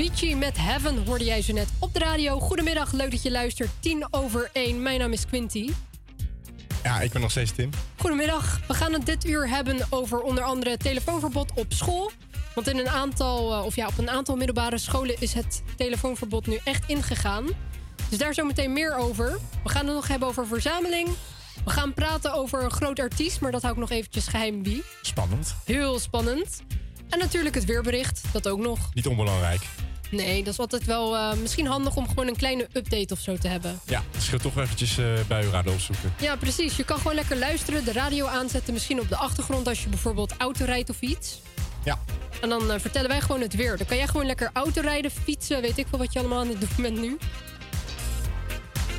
Avicii met Heaven hoorde jij zo net op de radio. Goedemiddag, leuk dat je luistert. 10 over 1. Mijn naam is Quinty. Ja, ik ben nog steeds Tim. Goedemiddag. We gaan het dit uur hebben over onder andere telefoonverbod op school. Want in een aantal, eh, of ja, op een aantal middelbare scholen is het telefoonverbod nu echt ingegaan. Dus daar zometeen meer over. We gaan het nog hebben over verzameling. We gaan praten over een groot artiest, maar dat hou ik nog eventjes geheim wie. Spannend. Heel spannend. En natuurlijk het weerbericht, dat ook nog. Niet onbelangrijk. Nee, dat is altijd wel eh, misschien handig om gewoon een kleine update of zo te hebben. Ja, dus ik ga toch eventjes uh, buienraden opzoeken. Ja, precies. Je kan gewoon lekker luisteren, de radio aanzetten. Misschien op de achtergrond als je bijvoorbeeld auto rijdt of iets. Ja. En dan eh, vertellen wij gewoon het weer. Dan kan jij gewoon lekker auto rijden, fietsen. Weet ik wel wat je allemaal aan het doen bent nu.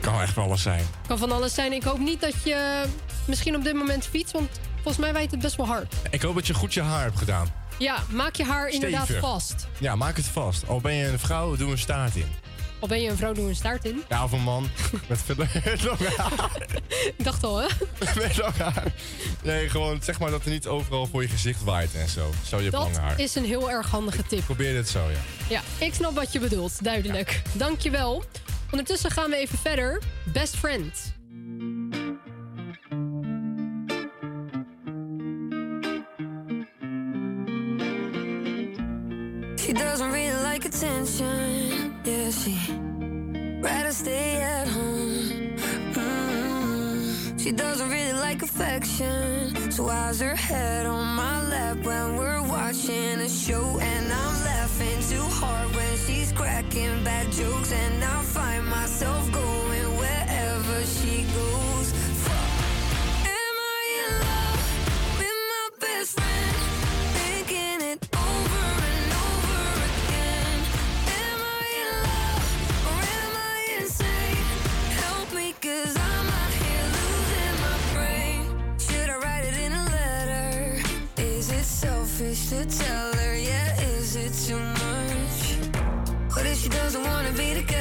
Kan echt wel alles zijn. Kan van alles zijn. Ik hoop niet dat je misschien op dit moment fietst. Want volgens mij waait het best wel hard. Ik hoop dat je goed je haar hebt gedaan. Ja, maak je haar inderdaad vast. Ja, maak het vast. Al ben je een vrouw, doe een staart in. Of ben je een vrouw, doe een staart in. Ja, of een man *laughs* met veel *laughs* lange haar. Ik dacht al, hè? *laughs* Met lang haar. Nee, gewoon zeg maar dat er niet overal voor je gezicht waait en zo. Zo, je Dat haar. is een heel erg handige tip. Probeer dit zo, ja. Ja, ik snap wat je bedoelt. Duidelijk. Dankjewel. Ondertussen gaan we even verder. Best friend. Stay at home. Mm. She doesn't really like affection. So why's her head on my lap when we're watching a show? And I'm laughing too hard when she's cracking bad jokes. And I find myself going be together?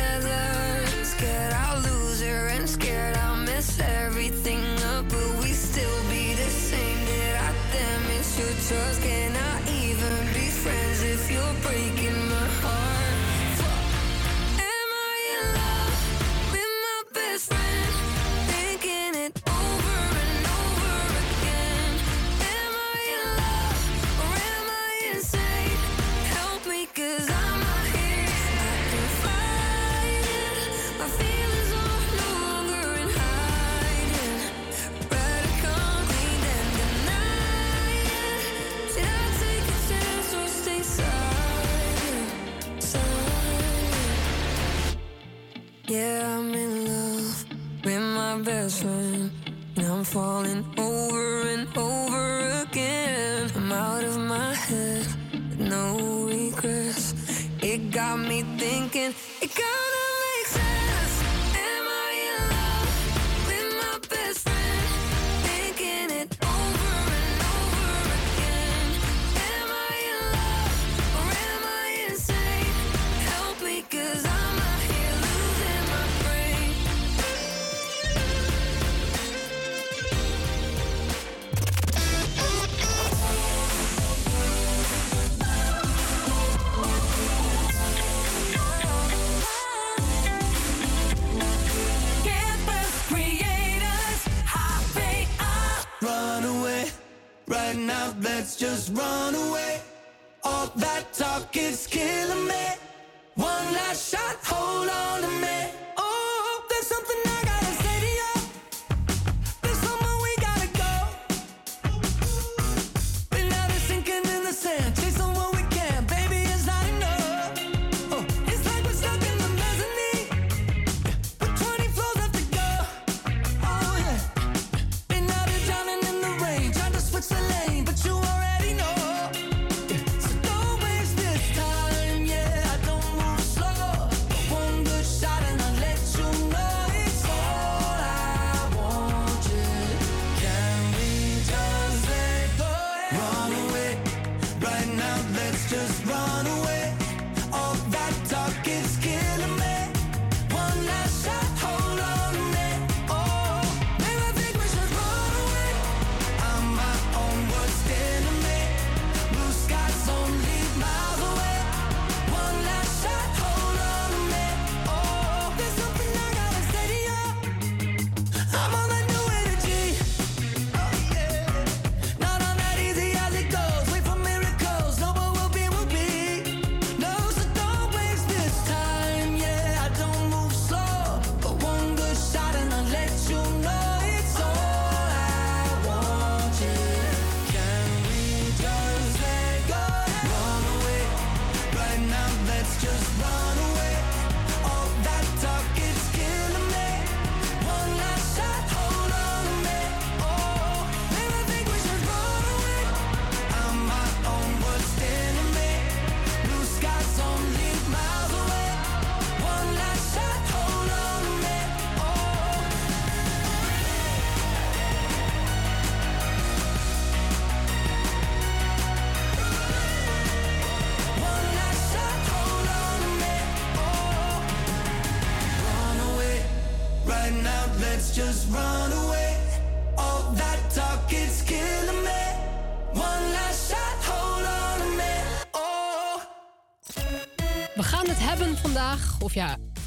Just run away.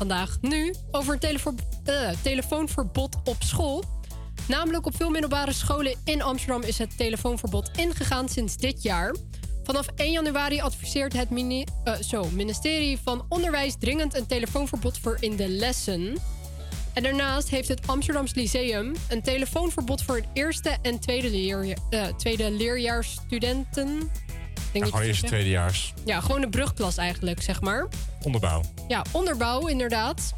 Vandaag nu, over een telefo- eh, telefoonverbod op school. Namelijk op veel middelbare scholen in Amsterdam is het telefoonverbod ingegaan sinds dit jaar. Vanaf 1 januari adviseert het mini- eh, zo, ministerie van Onderwijs dringend een telefoonverbod voor in de lessen. En daarnaast heeft het Amsterdams Lyceum een telefoonverbod voor het eerste en tweede, leer, tweede leerjaarsstudenten. Ik Ja, Denk dat gewoon je eerst het de zegt. tweede jaars Ja, gewoon de brugklas eigenlijk, zeg maar. Onderbouw. Ja, onderbouw inderdaad.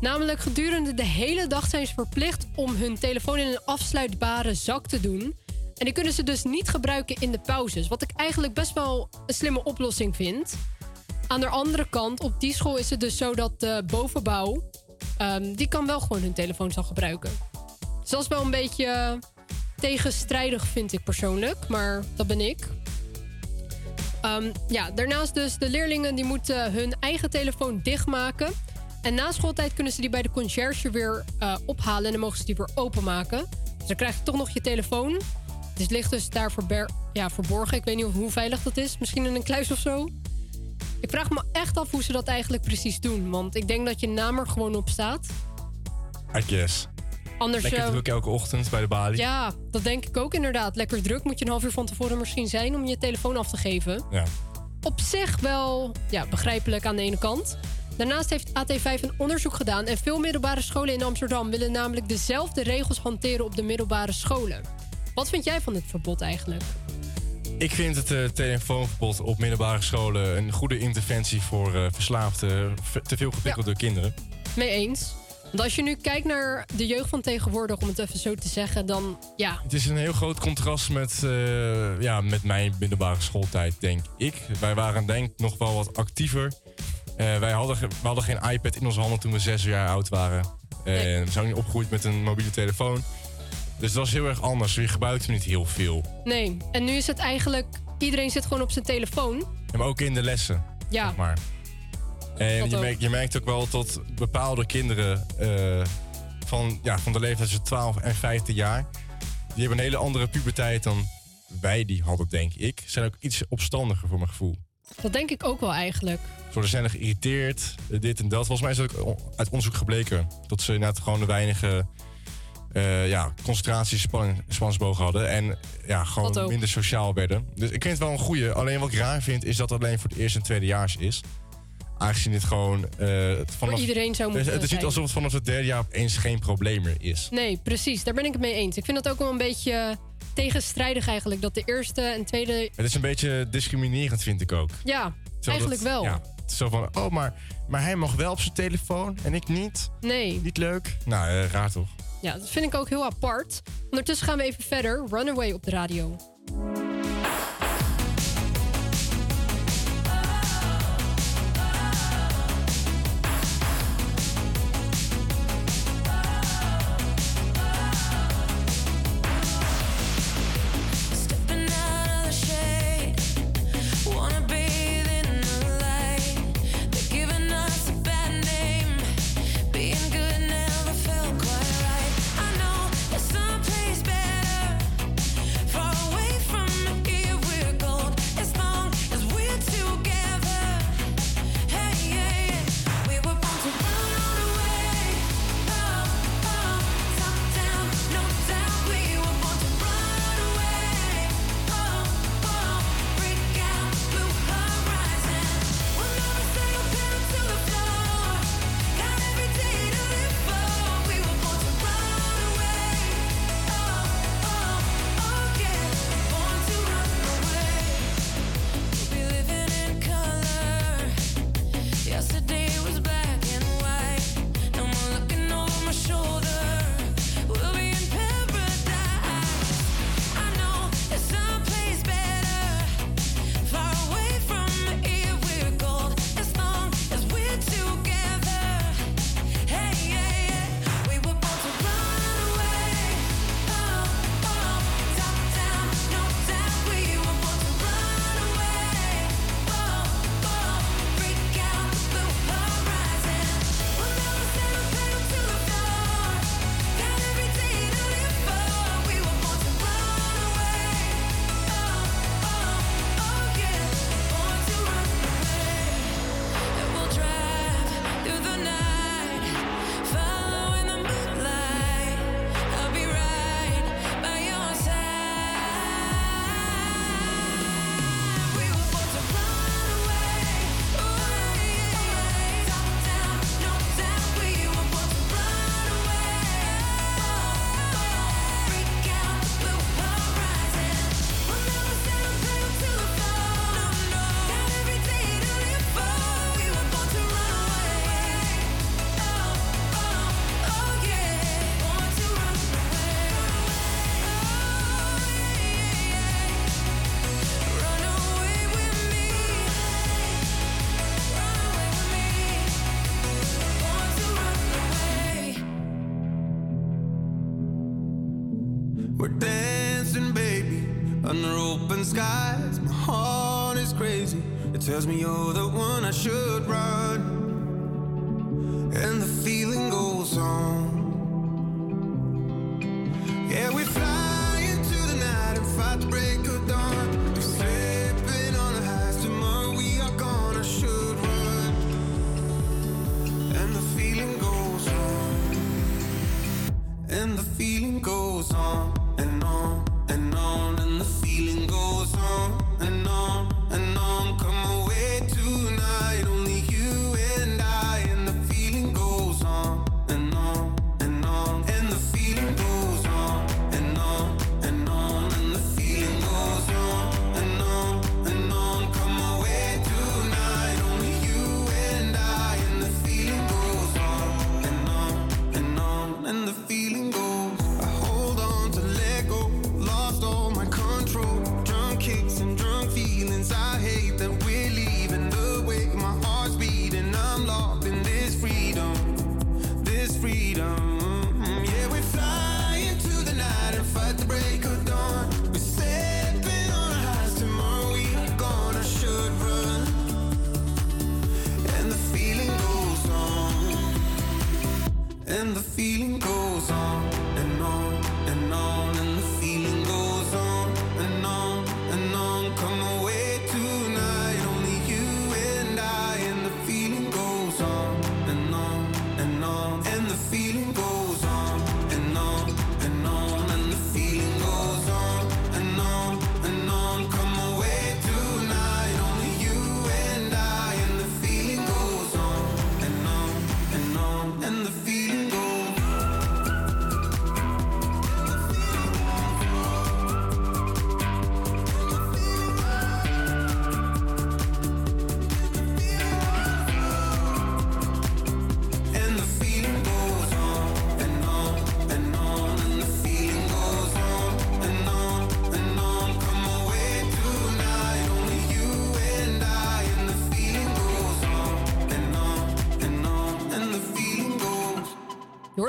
Namelijk gedurende de hele dag zijn ze verplicht om hun telefoon in een afsluitbare zak te doen. En die kunnen ze dus niet gebruiken in de pauzes. Wat ik eigenlijk best wel een slimme oplossing vind. Aan de andere kant, op die school is het dus zo dat de bovenbouw... ehm, die kan wel gewoon hun telefoon zal gebruiken. Dus dat is wel een beetje tegenstrijdig, vind ik persoonlijk. Maar dat ben ik. Ehm, ja, daarnaast dus de leerlingen die moeten hun eigen telefoon dichtmaken. En na schooltijd kunnen ze die bij de conciërge weer eh, ophalen en dan mogen ze die weer openmaken. Dus dan krijg je toch nog je telefoon. Het ligt dus daar ja, verborgen. Ik weet niet hoe veilig dat is. Misschien in een kluis of zo. Ik vraag me echt af hoe ze dat eigenlijk precies doen. Want ik denk dat je naam er gewoon op staat. I guess. Anders, Lekker eh, druk elke ochtend bij de balie. Ja, dat denk ik ook inderdaad. Lekker druk. Moet je een half uur van tevoren misschien zijn om je telefoon af te geven. Ja. Op zich wel ja, begrijpelijk aan de ene kant. Daarnaast heeft AT5 een onderzoek gedaan en veel middelbare scholen in Amsterdam willen namelijk dezelfde regels hanteren op de middelbare scholen. Wat vind jij van dit verbod eigenlijk? Ik vind het eh, telefoonverbod op middelbare scholen een goede interventie voor eh, verslaafde, te veel geprikkelde kinderen. Mee eens? Want als je nu kijkt naar de jeugd van tegenwoordig, om het even zo te zeggen, dan ja, Het is een heel groot contrast met, eh, ja, met mijn middelbare schooltijd, denk ik. Wij waren denk ik nog wel wat actiever. Eh, wij hadden, we hadden geen iPad in onze handen toen we zes jaar oud waren. En we zijn niet opgegroeid met een mobiele telefoon. Dus het was heel erg anders. Je gebruikte niet heel veel. nee. En nu is het eigenlijk, iedereen zit gewoon op zijn telefoon. Ja, maar ook in de lessen. Ja. Zeg maar. En je merkt, je merkt ook wel dat bepaalde kinderen eh, van, ja, van de leeftijd tussen 12 en 15 jaar... die hebben een hele andere puberteit dan wij die hadden, denk ik. Zijn ook iets opstandiger voor mijn gevoel. Dat denk ik ook wel eigenlijk. Ze worden sneller geïrriteerd, dit en dat. Volgens mij is het ook uit onderzoek gebleken... dat ze inderdaad gewoon de weinige eh ja, hadden. En ja, gewoon minder sociaal werden. Dus ik vind het wel een goeie. Alleen wat ik raar vind, is dat het alleen voor het eerste en tweedejaars is. Aangezien dit gewoon... eh, vanaf, iedereen zou moeten het is niet alsof het vanaf het derde jaar opeens geen probleem meer is. Nee, precies. Daar ben ik het mee eens. Ik vind dat ook wel een beetje tegenstrijdig eigenlijk. Dat de eerste en tweede... Het is een beetje discriminerend, vind ik ook. Ja, eigenlijk dat- wel. Ja, het is zo van, oh, maar, maar hij mag wel op zijn telefoon en ik niet. Nee. Niet leuk. Nou, eh, raar toch? Ja, dat vind ik ook heel apart. Ondertussen gaan we even verder. Runaway op de radio. and the feeling goes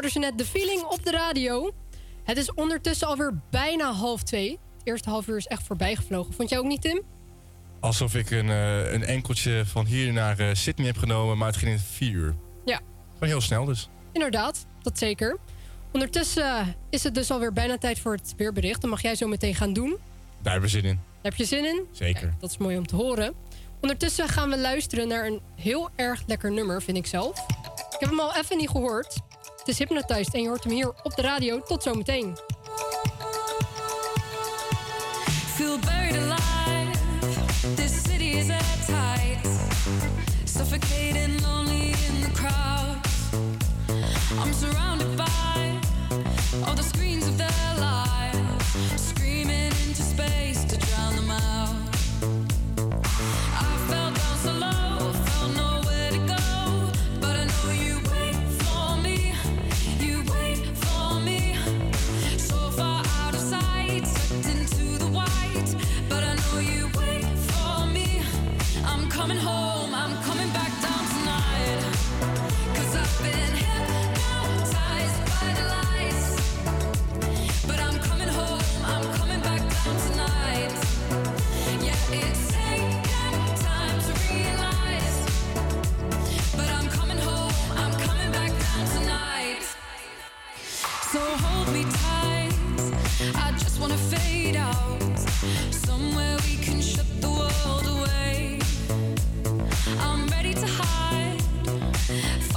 hoorde ze net de feeling op de radio. Het is ondertussen alweer bijna half twee. Het eerste half uur is echt voorbij gevlogen. Vond jij ook niet, Tim? Alsof ik een, eh, een enkeltje van hier naar eh, Sydney heb genomen, maar het ging in vier uur. Ja. Maar heel snel dus. Inderdaad, dat zeker. Ondertussen eh, is het dus alweer bijna tijd voor het weerbericht. Dan mag jij zo meteen gaan doen. Daar hebben we zin in. Daar heb je zin in? Zeker. Dat is mooi om te horen. Ondertussen gaan we luisteren naar een heel erg lekker nummer, vind ik zelf. Ik heb hem al even niet gehoord. Het is Hypnotized en je hoort hem hier op de radio. Tot zometeen. Feel buried alive. This city is at tight. Suffocating lonely in the crowd. I'm surrounded.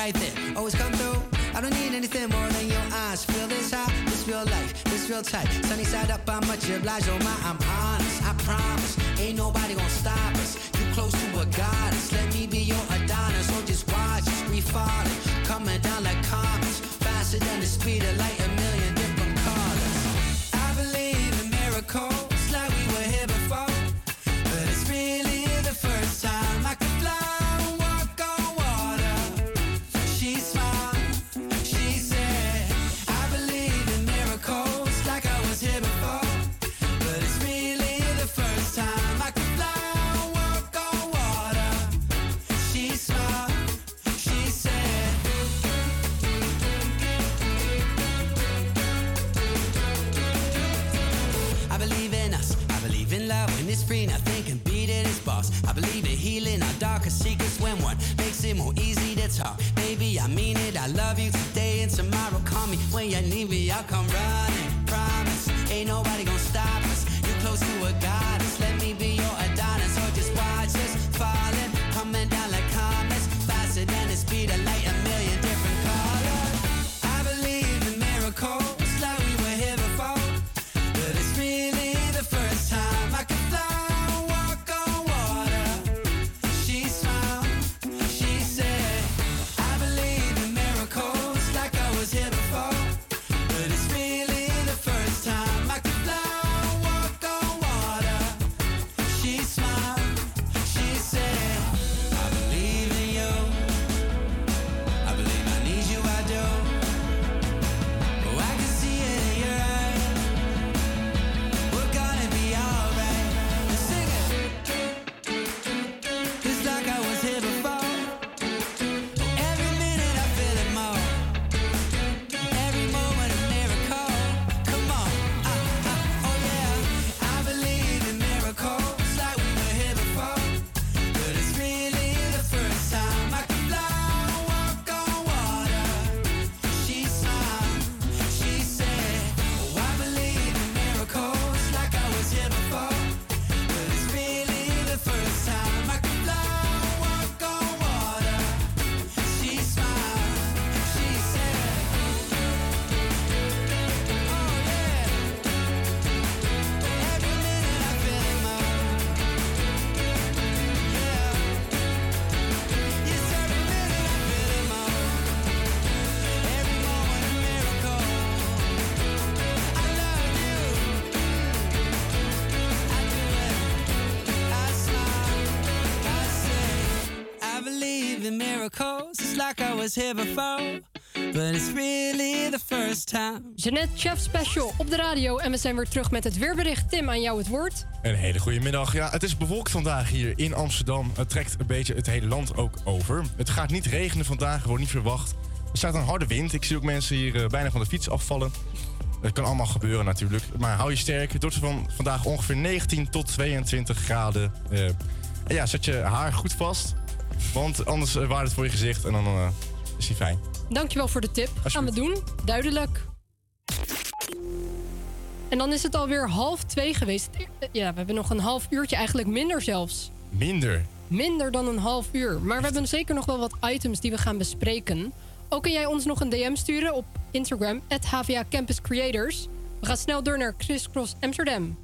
right there. Always come through. I don't need anything more than your eyes. Feel this high, this real life, this real tight. Sunny side up, I'm much obliged. Oh my, I'm honest. I promise, ain't nobody gonna stop was really Chef Special op de radio en we zijn weer terug met het weerbericht. Tim, aan jou het woord. Een hele goede middag. Ja, het is bewolkt vandaag hier in Amsterdam. Het trekt een beetje het hele land ook over. Het gaat niet regenen vandaag, wordt niet verwacht. Er staat een harde wind. Ik zie ook mensen hier eh, bijna van de fiets afvallen. Dat kan allemaal gebeuren natuurlijk. Maar hou je sterk. Het wordt van vandaag ongeveer 19 tot 22 graden. Uh, ja, zet je haar goed vast. Want anders uh, het voor je gezicht en dan is fijn. Dankjewel voor de tip. Gaan we doen. Duidelijk. En dan is het alweer half twee geweest. Ja, we hebben nog een half uurtje, eigenlijk minder zelfs. Minder? Minder dan een half uur. Maar we hebben zeker nog wel wat items die we gaan bespreken. Ook kun jij ons nog een DM sturen op Instagram, HVA Campus Creators. We gaan snel door naar Crisscross Amsterdam.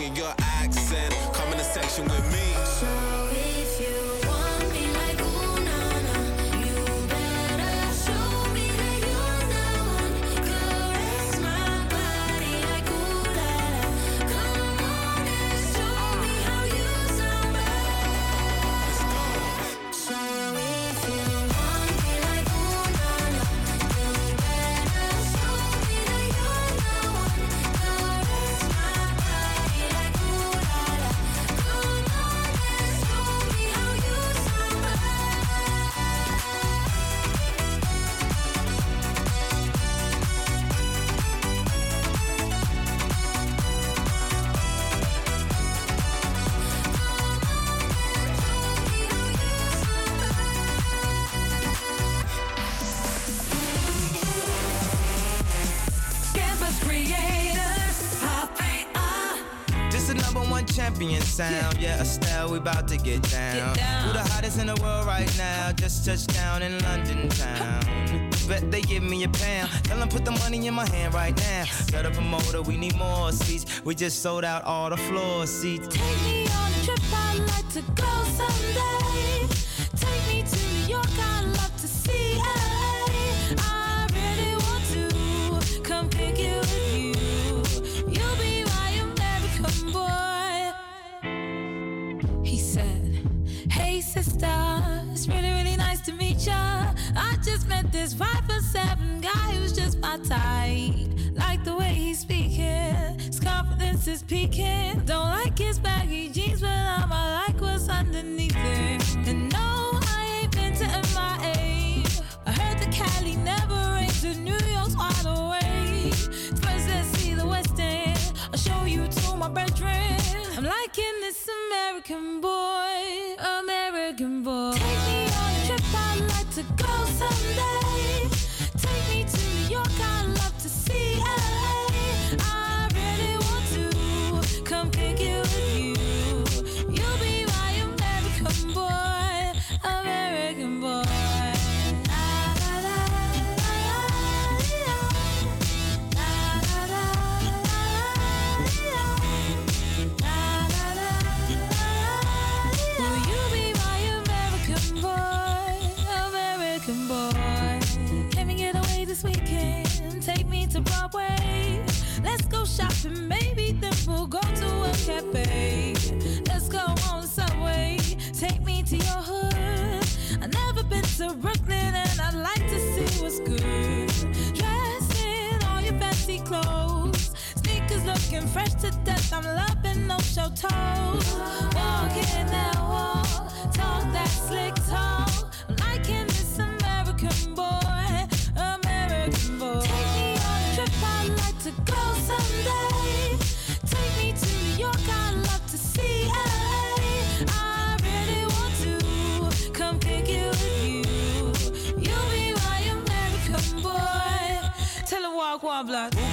Tongue your accent. Come in the section with me. Yeah, Estelle, we about to get down. down. Who the hottest in the world right now? Just touched down in London town. Bet they give me a pound. Tell them put the money in my hand right now. Set up a motor, we need more seats. We just sold out all the floor seats. Take me on a trip, I'd like to go someday. This five for seven guy who's just my type. Like the way he's speaking, his confidence is peaking. Don't like his baggy jeans, but I'ma like what's underneath cafe. Let's go on subway. Take me to your hood. I've never been to Brooklyn and I'd like to see what's good. Dress in all your fancy clothes. Sneakers looking fresh to death. I'm loving no show toes. Walking that wall, talk that slick talk. Who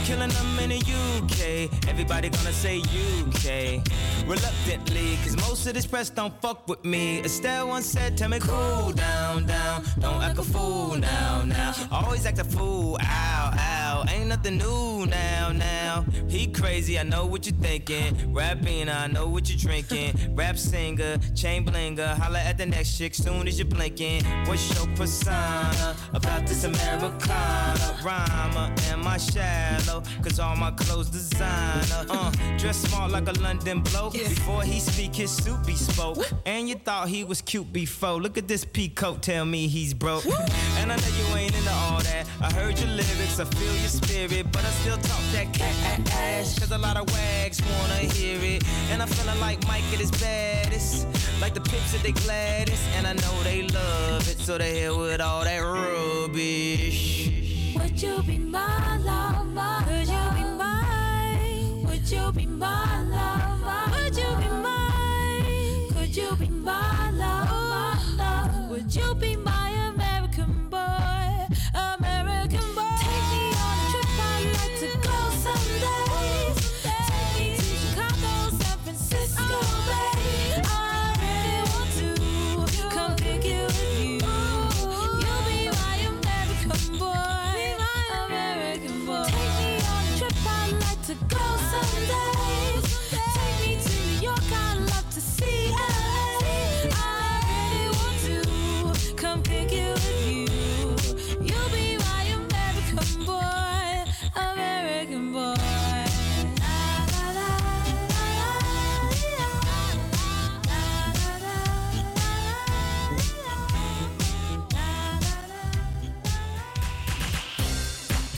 killing them in the UK? Everybody gonna say UK. Reluctantly, cause most of this press don't fuck with me. Estelle once said, Tell me cool down, down. Don't act a fool now, now. Always act a fool, ow, ow. Ain't nothing new now, now. He crazy, I know what you're thinking. Rapping, I know what you're drinking. *laughs* Rap singer, chain blinger. Holla at the next chick soon as you're blinking. What's your persona about this Americana? Rhymer, am I shallow? Cause all my clothes designer. Uh, dress smart like a London bloke. Before he speak, his suit be spoke. And you thought he was cute before. Look at this peacoat, tell me he's broke. And I know you ain't into all that. I heard your lyrics, I feel your spirit. But I still talk that cat ass. Cause a lot of wags wanna hear it. And I'm feeling like Mike at his baddest. Like the pips at they gladdest. And I know they love it. So they hell with all that rubbish. Would you be my lover? Would you be mine? Would you be my lover? Would you be mine? Could you be my lover? Would you be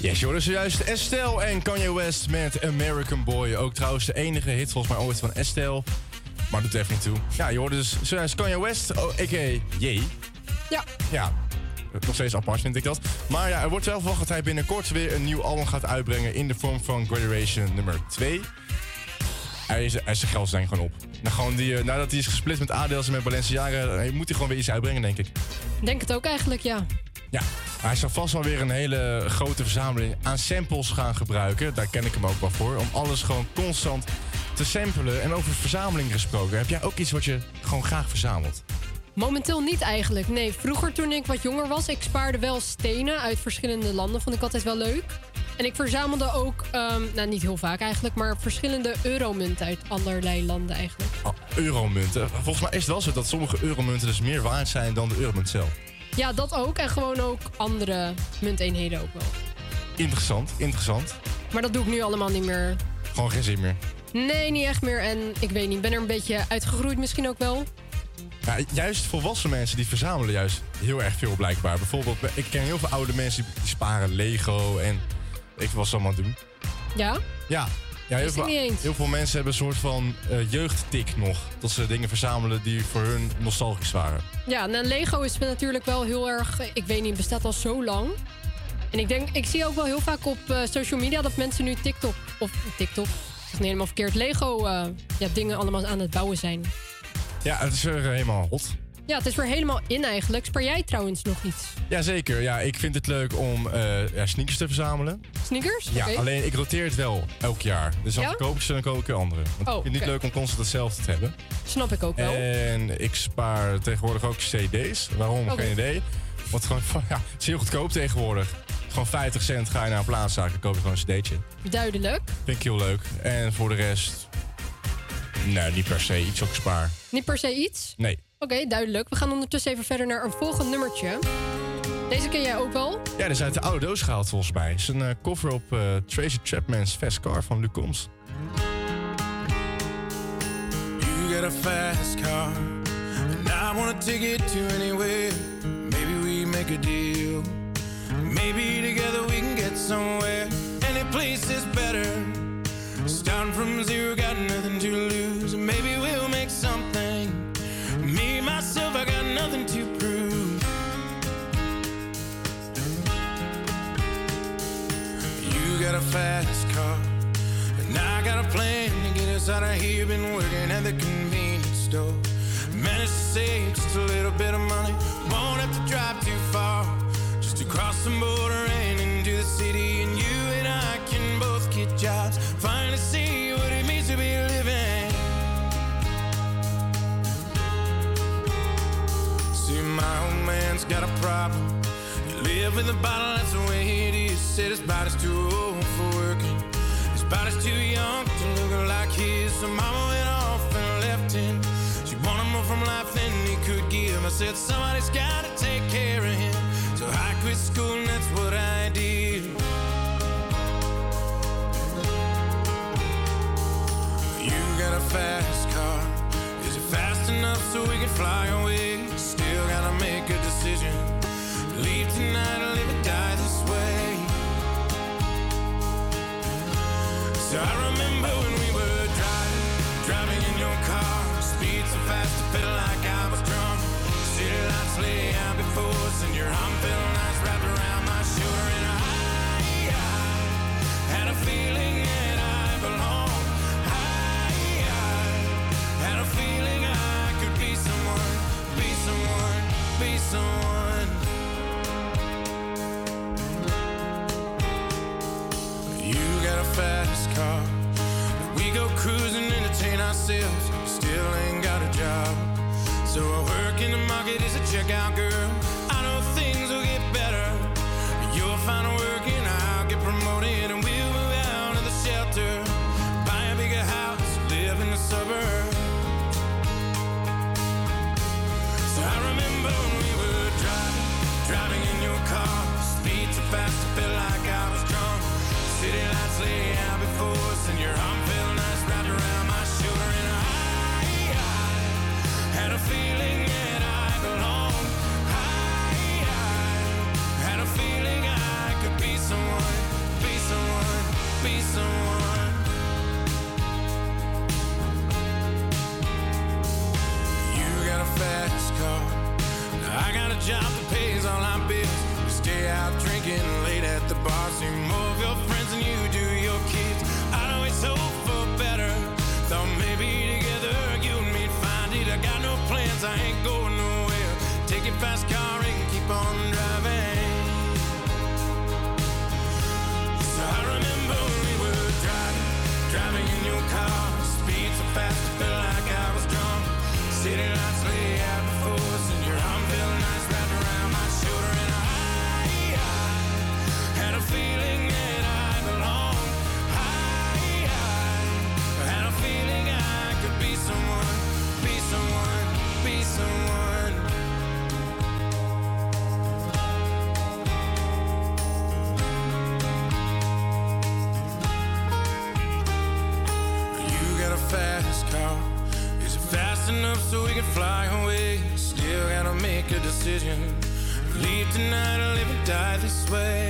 Yes, je hoorde zojuist Estelle en Kanye West met American Boy. Ook trouwens de enige hit volgens mij ooit van Estelle. Maar doet even niet toe. Ja, je hoorde dus zojuist Kanye West, oh, a.k.a. J. Ja. Ja, nog steeds apart vind ik dat. Maar ja, er wordt wel verwacht dat hij binnenkort weer een nieuw album gaat uitbrengen... in de vorm van Graduation nummer 2. Hij is, hij is zijn geld ik gewoon op. Nou, gewoon die, eh, nadat hij is gesplit met Adels en met Balenciaga... eh, moet hij gewoon weer iets uitbrengen, denk ik. Denk het ook eigenlijk, ja. Ja, hij zal vast wel weer een hele grote verzameling aan samples gaan gebruiken. Daar ken ik hem ook wel voor. Om alles gewoon constant te samplen. En over verzameling gesproken. Heb jij ook iets wat je gewoon graag verzamelt? Momenteel niet eigenlijk. Nee, vroeger toen ik wat jonger was, ik spaarde wel stenen uit verschillende landen. Vond ik altijd wel leuk. En ik verzamelde ook, ehm, nou niet heel vaak eigenlijk, maar verschillende euromunten uit allerlei landen eigenlijk. Oh, euromunten. Volgens mij is het wel zo dat sommige euromunten dus meer waard zijn dan de euromunt zelf. Ja, dat ook. En gewoon ook andere munteenheden ook wel. Interessant, interessant. Maar dat doe ik nu allemaal niet meer. Gewoon geen zin meer. Nee, niet echt meer. En ik weet niet, ik ben er een beetje uitgegroeid misschien ook wel. Ja, juist volwassen mensen die verzamelen juist heel erg veel blijkbaar. Bijvoorbeeld, ik ken heel veel oude mensen die, sparen Lego en ik wat ze allemaal doen. Ja? Ja, ja heel, veel, heel mensen hebben een soort van eh, jeugdtik nog. Dat ze dingen verzamelen die voor hun nostalgisch waren. Ja, nou, Lego is natuurlijk wel heel erg, ik weet niet, bestaat al zo lang. En ik denk, ik zie ook wel heel vaak op eh, social media dat mensen nu TikTok, of TikTok, ik zeg niet helemaal verkeerd, Lego eh, ja, dingen allemaal aan het bouwen zijn. Ja, het is weer helemaal hot. Ja, het is weer helemaal in eigenlijk. Spaar jij trouwens nog iets? Jazeker, ja, ik vind het leuk om eh, ja, sneakers te verzamelen. Sneakers? Ja, alleen ik roteer het wel elk jaar. Dus dan Ja? verkoop ik ze en dan koop ik weer andere. Want Oh, ik vind het niet leuk om constant hetzelfde te hebben. Snap ik ook wel. En ik spaar tegenwoordig ook cd's. Waarom? Geen idee. Want gewoon, van, *laughs* ja, het is heel goedkoop tegenwoordig. Gewoon 50 cent ga je naar een plaatszaak en koop je gewoon een cd'tje. Duidelijk. Vind ik heel leuk. En voor de rest... Nee, niet per se iets ik spaar. Niet per se iets? Nee. Oké, duidelijk. We gaan ondertussen even verder naar een volgend nummertje. Deze ken jij ook wel. Ja, dat is uit de oude doos gehaald volgens mij. Het is een eh, cover op eh, Tracy Chapman's Fast Car van Luc Combs. You got a fast car, and I wanna take it to anywhere. Maybe we make a deal. Maybe together we can get somewhere. Any place is better. Starting from zero, got nothing to lose. And maybe we'll nothing to prove. You got a fast car. And I got a plan to get us out of here. Been working at the convenience store. Managed to save just a little bit of money. Won't have to drive too far. Just to cross the border and into the city. And man's got a problem. He live with a bottle, that's the way it is. Said his body's too old for working. His body's too young to look like his. So mama went off and left him. She wanted more from life than he could give. I said, somebody's gotta take care of him. So I quit school and that's what I did. You got a fast car. Is it fast enough so we can fly away? Still gotta make a decision. Leave tonight or live or die this way. So I remember when we were someone. You got a fast car. We go cruising, entertain ourselves. Still ain't got a job. So I work in the market as a checkout girl. I know things will get better. You'll find work job that pays all our bills. You stay out drinking late at the bar. See more of your friends than you do your kids. I always hope for better. Thought maybe together you and me'd find it. I got no plans, I ain't going nowhere. Take your fast car and keep on driving. So I remember we were driving, driving in your car. Speed so fast. decision. Leave tonight or live and die this way.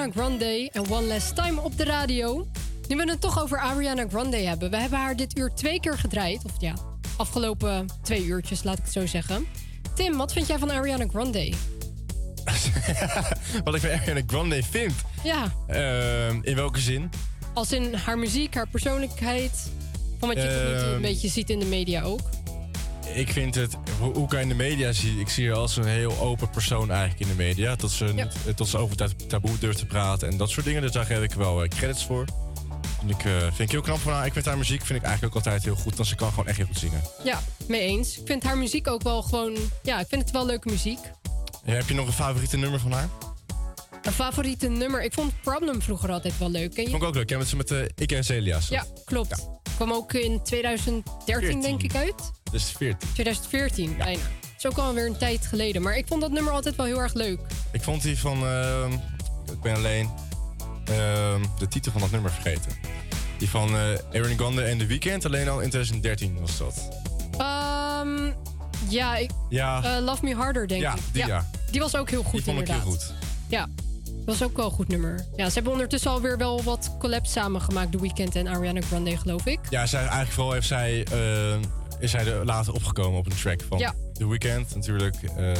Ariana Grande en One Last Time op de radio. Nu we het toch over Ariana Grande hebben. We hebben haar dit uur twee keer gedraaid. Of ja, afgelopen twee uurtjes, laat ik het zo zeggen. Tim, wat vind jij van Ariana Grande? *laughs* wat ik van Ariana Grande vind? Ja. Ehm, in welke zin? Als in haar muziek, haar persoonlijkheid. Van wat je een ehm. beetje ziet in de media ook ik vind het, hoe, ik je in de media zie ik zie haar als een heel open persoon eigenlijk in de media. Dat ze, ja. dat eh, ze over taboe durft te praten en dat soort dingen. Dus daar geef ik wel eh, credits voor. En ik, eh, vind ik heel knap van haar. Ik vind haar muziek vind ik eigenlijk ook altijd heel goed. Dan ze kan gewoon echt heel goed zingen. Ja, mee eens. Ik vind haar muziek ook wel gewoon... Ja, ik vind het wel leuke muziek. Heb je nog een favoriete nummer van haar? Een favoriete nummer? Ik vond Problem vroeger altijd wel leuk. Ken? Vond ik ook leuk. Ja, met, met ik en Celia's. Ja, klopt. Kwam ook in 2013 denk ik uit. Dus 14. 2014 bijna. Is ook alweer een tijd geleden. Maar ik vond dat nummer altijd wel heel erg leuk. Ik vond die van... ehm, ik ben alleen ehm, de titel van dat nummer vergeten. Die van eh Aaron Grande en The Weeknd. Alleen al in 2013 was dat. Ehm, ja, ik, Ja. eh, Love Me Harder denk Ja, ik. die, ja. Die was ook heel goed Die vond ik heel inderdaad. goed. Ja, dat was ook wel een goed nummer. Ja, ze hebben ondertussen alweer wel wat collabs samengemaakt. The Weeknd en Ariana Grande geloof ik. Ja, zij, eigenlijk vooral heeft zij, is zij er later opgekomen op een track van Ja. The Weeknd. Natuurlijk. Eh,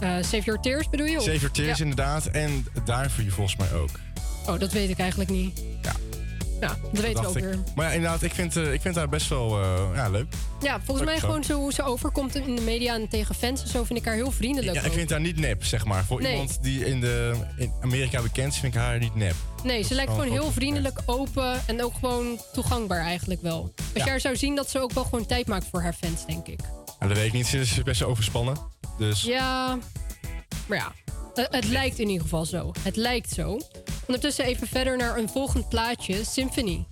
Save Your Tears bedoel je? Save Your Tears Ja. inderdaad. En Daarvoor volgens mij ook. Oh, dat weet ik eigenlijk niet. Ja. Ja, dat weten we ook ik. weer. Maar ja, inderdaad, ik vind, eh, ik vind haar best wel eh, ja, leuk. Ja, volgens mij gewoon zo hoe ze overkomt in de media en tegen fans en zo vind ik haar heel vriendelijk. Ja, ik vind haar niet nep, zeg maar. Voor Nee. iemand die in, de, in Amerika bekend is, vind ik haar niet nep. Nee, ze lijkt gewoon heel vriendelijk, open en ook gewoon toegankbaar eigenlijk wel. Als Ja. je haar zou zien, dat ze ook wel gewoon tijd maakt voor haar fans, denk ik. Nou, dat weet ik niet. Ze is best wel overspannen. Dus Ja, maar ja, het, het lijkt in ieder geval zo. Het lijkt zo. Ondertussen even verder naar een volgend plaatje, Symphony.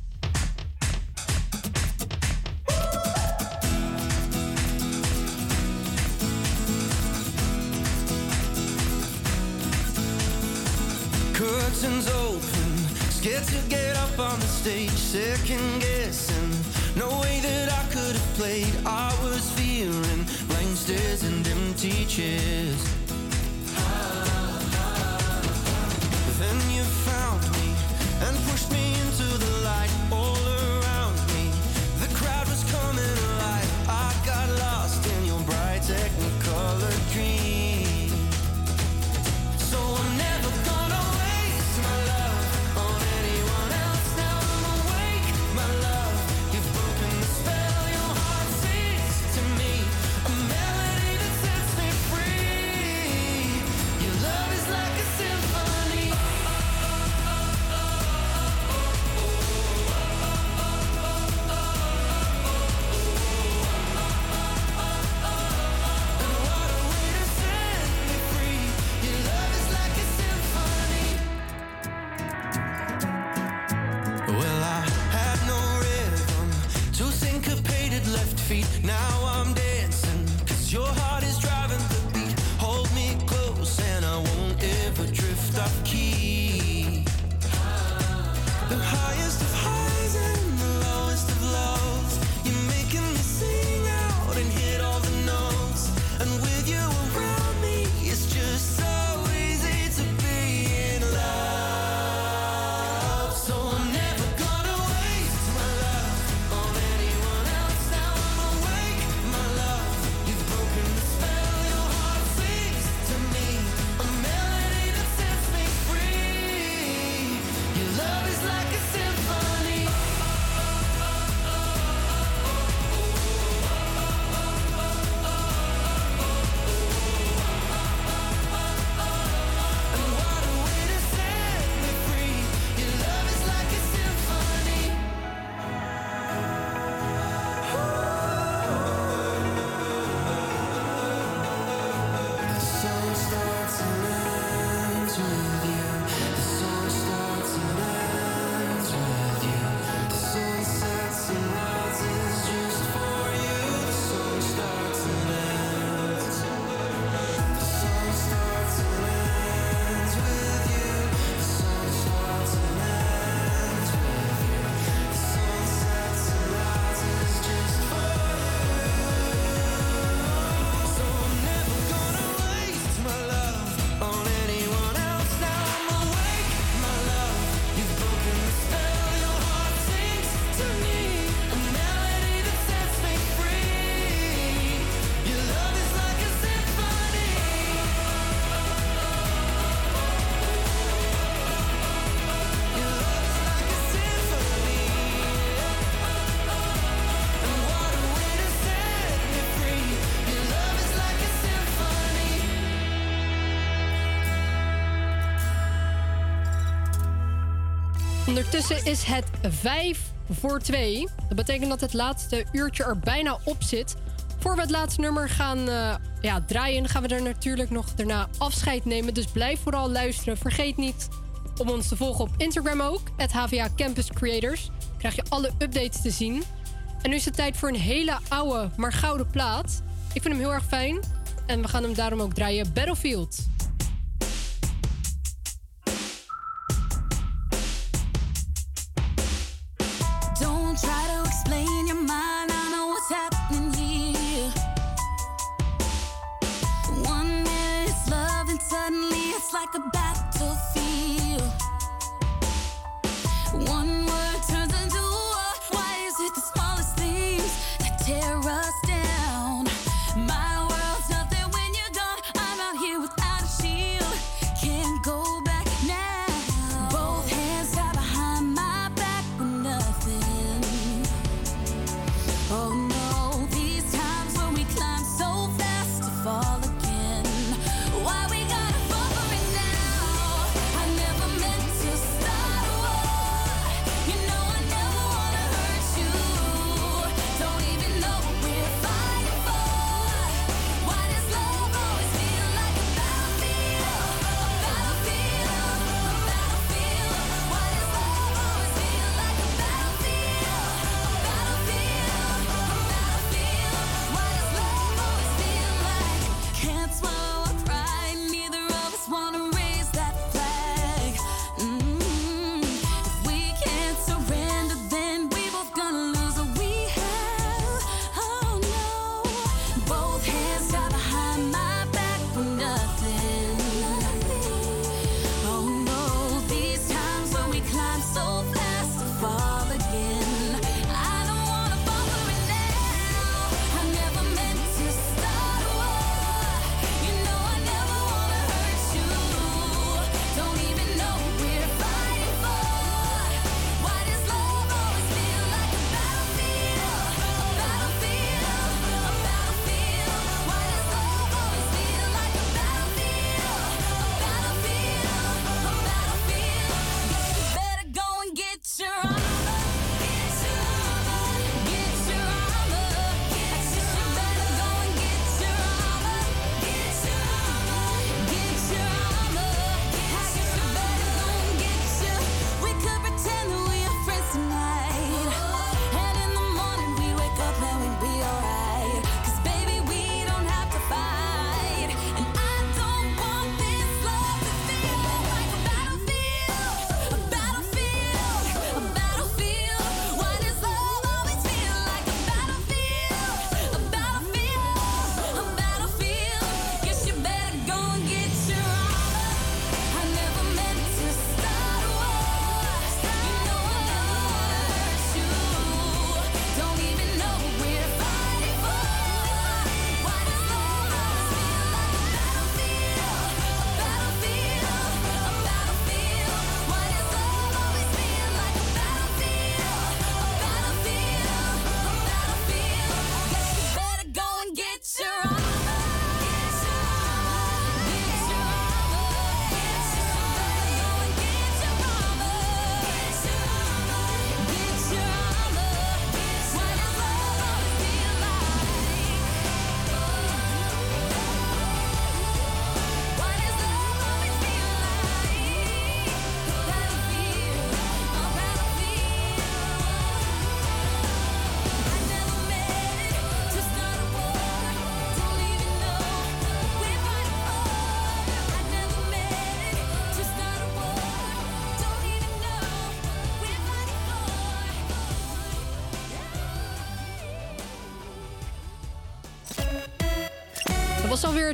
Curtains open, scared to get up on the stage, second guessing. No way that I could have played. I was fearing blank stares and empty chairs. Then you found me and pushed me into the light all Ondertussen is het 5 voor 2. Dat betekent dat het laatste uurtje er bijna op zit. Voor we het laatste nummer gaan eh, ja, draaien, gaan we er natuurlijk nog daarna afscheid nemen. Dus blijf vooral luisteren. Vergeet niet om ons te volgen op Instagram ook, het HVA Campus Creators. Dan krijg je alle updates te zien. En nu is het tijd voor een hele oude, maar gouden plaat. Ik vind hem heel erg fijn en we gaan hem daarom ook draaien. Battlefield.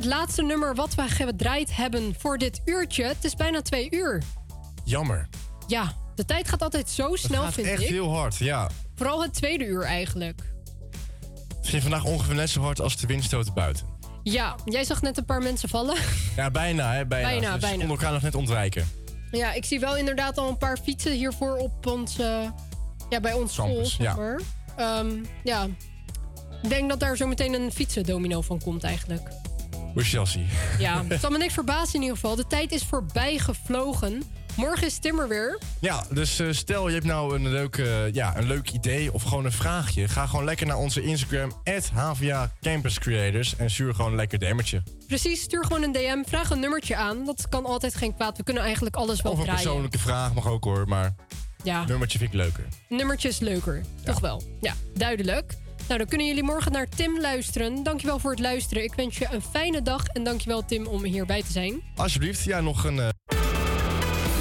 het laatste nummer wat we gedraaid hebben voor dit uurtje. Het is bijna twee uur. Jammer. Ja, de tijd gaat altijd zo snel, vind ik. echt heel hard, ja. Vooral het tweede uur eigenlijk. Het ging vandaag ongeveer net zo hard als de windstoten buiten. Ja, jij zag net een paar mensen vallen. *laughs* Ja, bijna, hè? Bijna, dus bijna. Konden elkaar nog net ontwijken. Ja, ik zie wel inderdaad al een paar fietsen hiervoor op ons, ja, bij ons school. Ja. Ehm, ja. Ik denk dat daar zo meteen een fietsendomino van komt eigenlijk. We Chelsea. Ja, het zal me niks verbazen in ieder geval. De tijd is voorbij gevlogen. Morgen is Timmer weer. Ja, dus eh, stel je hebt nou een leuk, eh, ja, een leuk idee of gewoon een vraagje. Ga gewoon lekker naar onze Instagram, HVA Campus Creators. En stuur gewoon een lekker DM'tje. Precies, stuur gewoon een DM. Vraag een nummertje aan. Dat kan altijd geen kwaad. We kunnen eigenlijk alles wel draaien. Of een persoonlijke vraag mag ook hoor, maar ja. nummertje vind ik leuker. Nummertje is leuker, toch wel. Ja, duidelijk. Nou, dan kunnen jullie morgen naar Tim luisteren. Dankjewel voor het luisteren. Ik wens je een fijne dag en dankjewel Tim om hierbij te zijn. Alsjeblieft, ja, nog een... eh,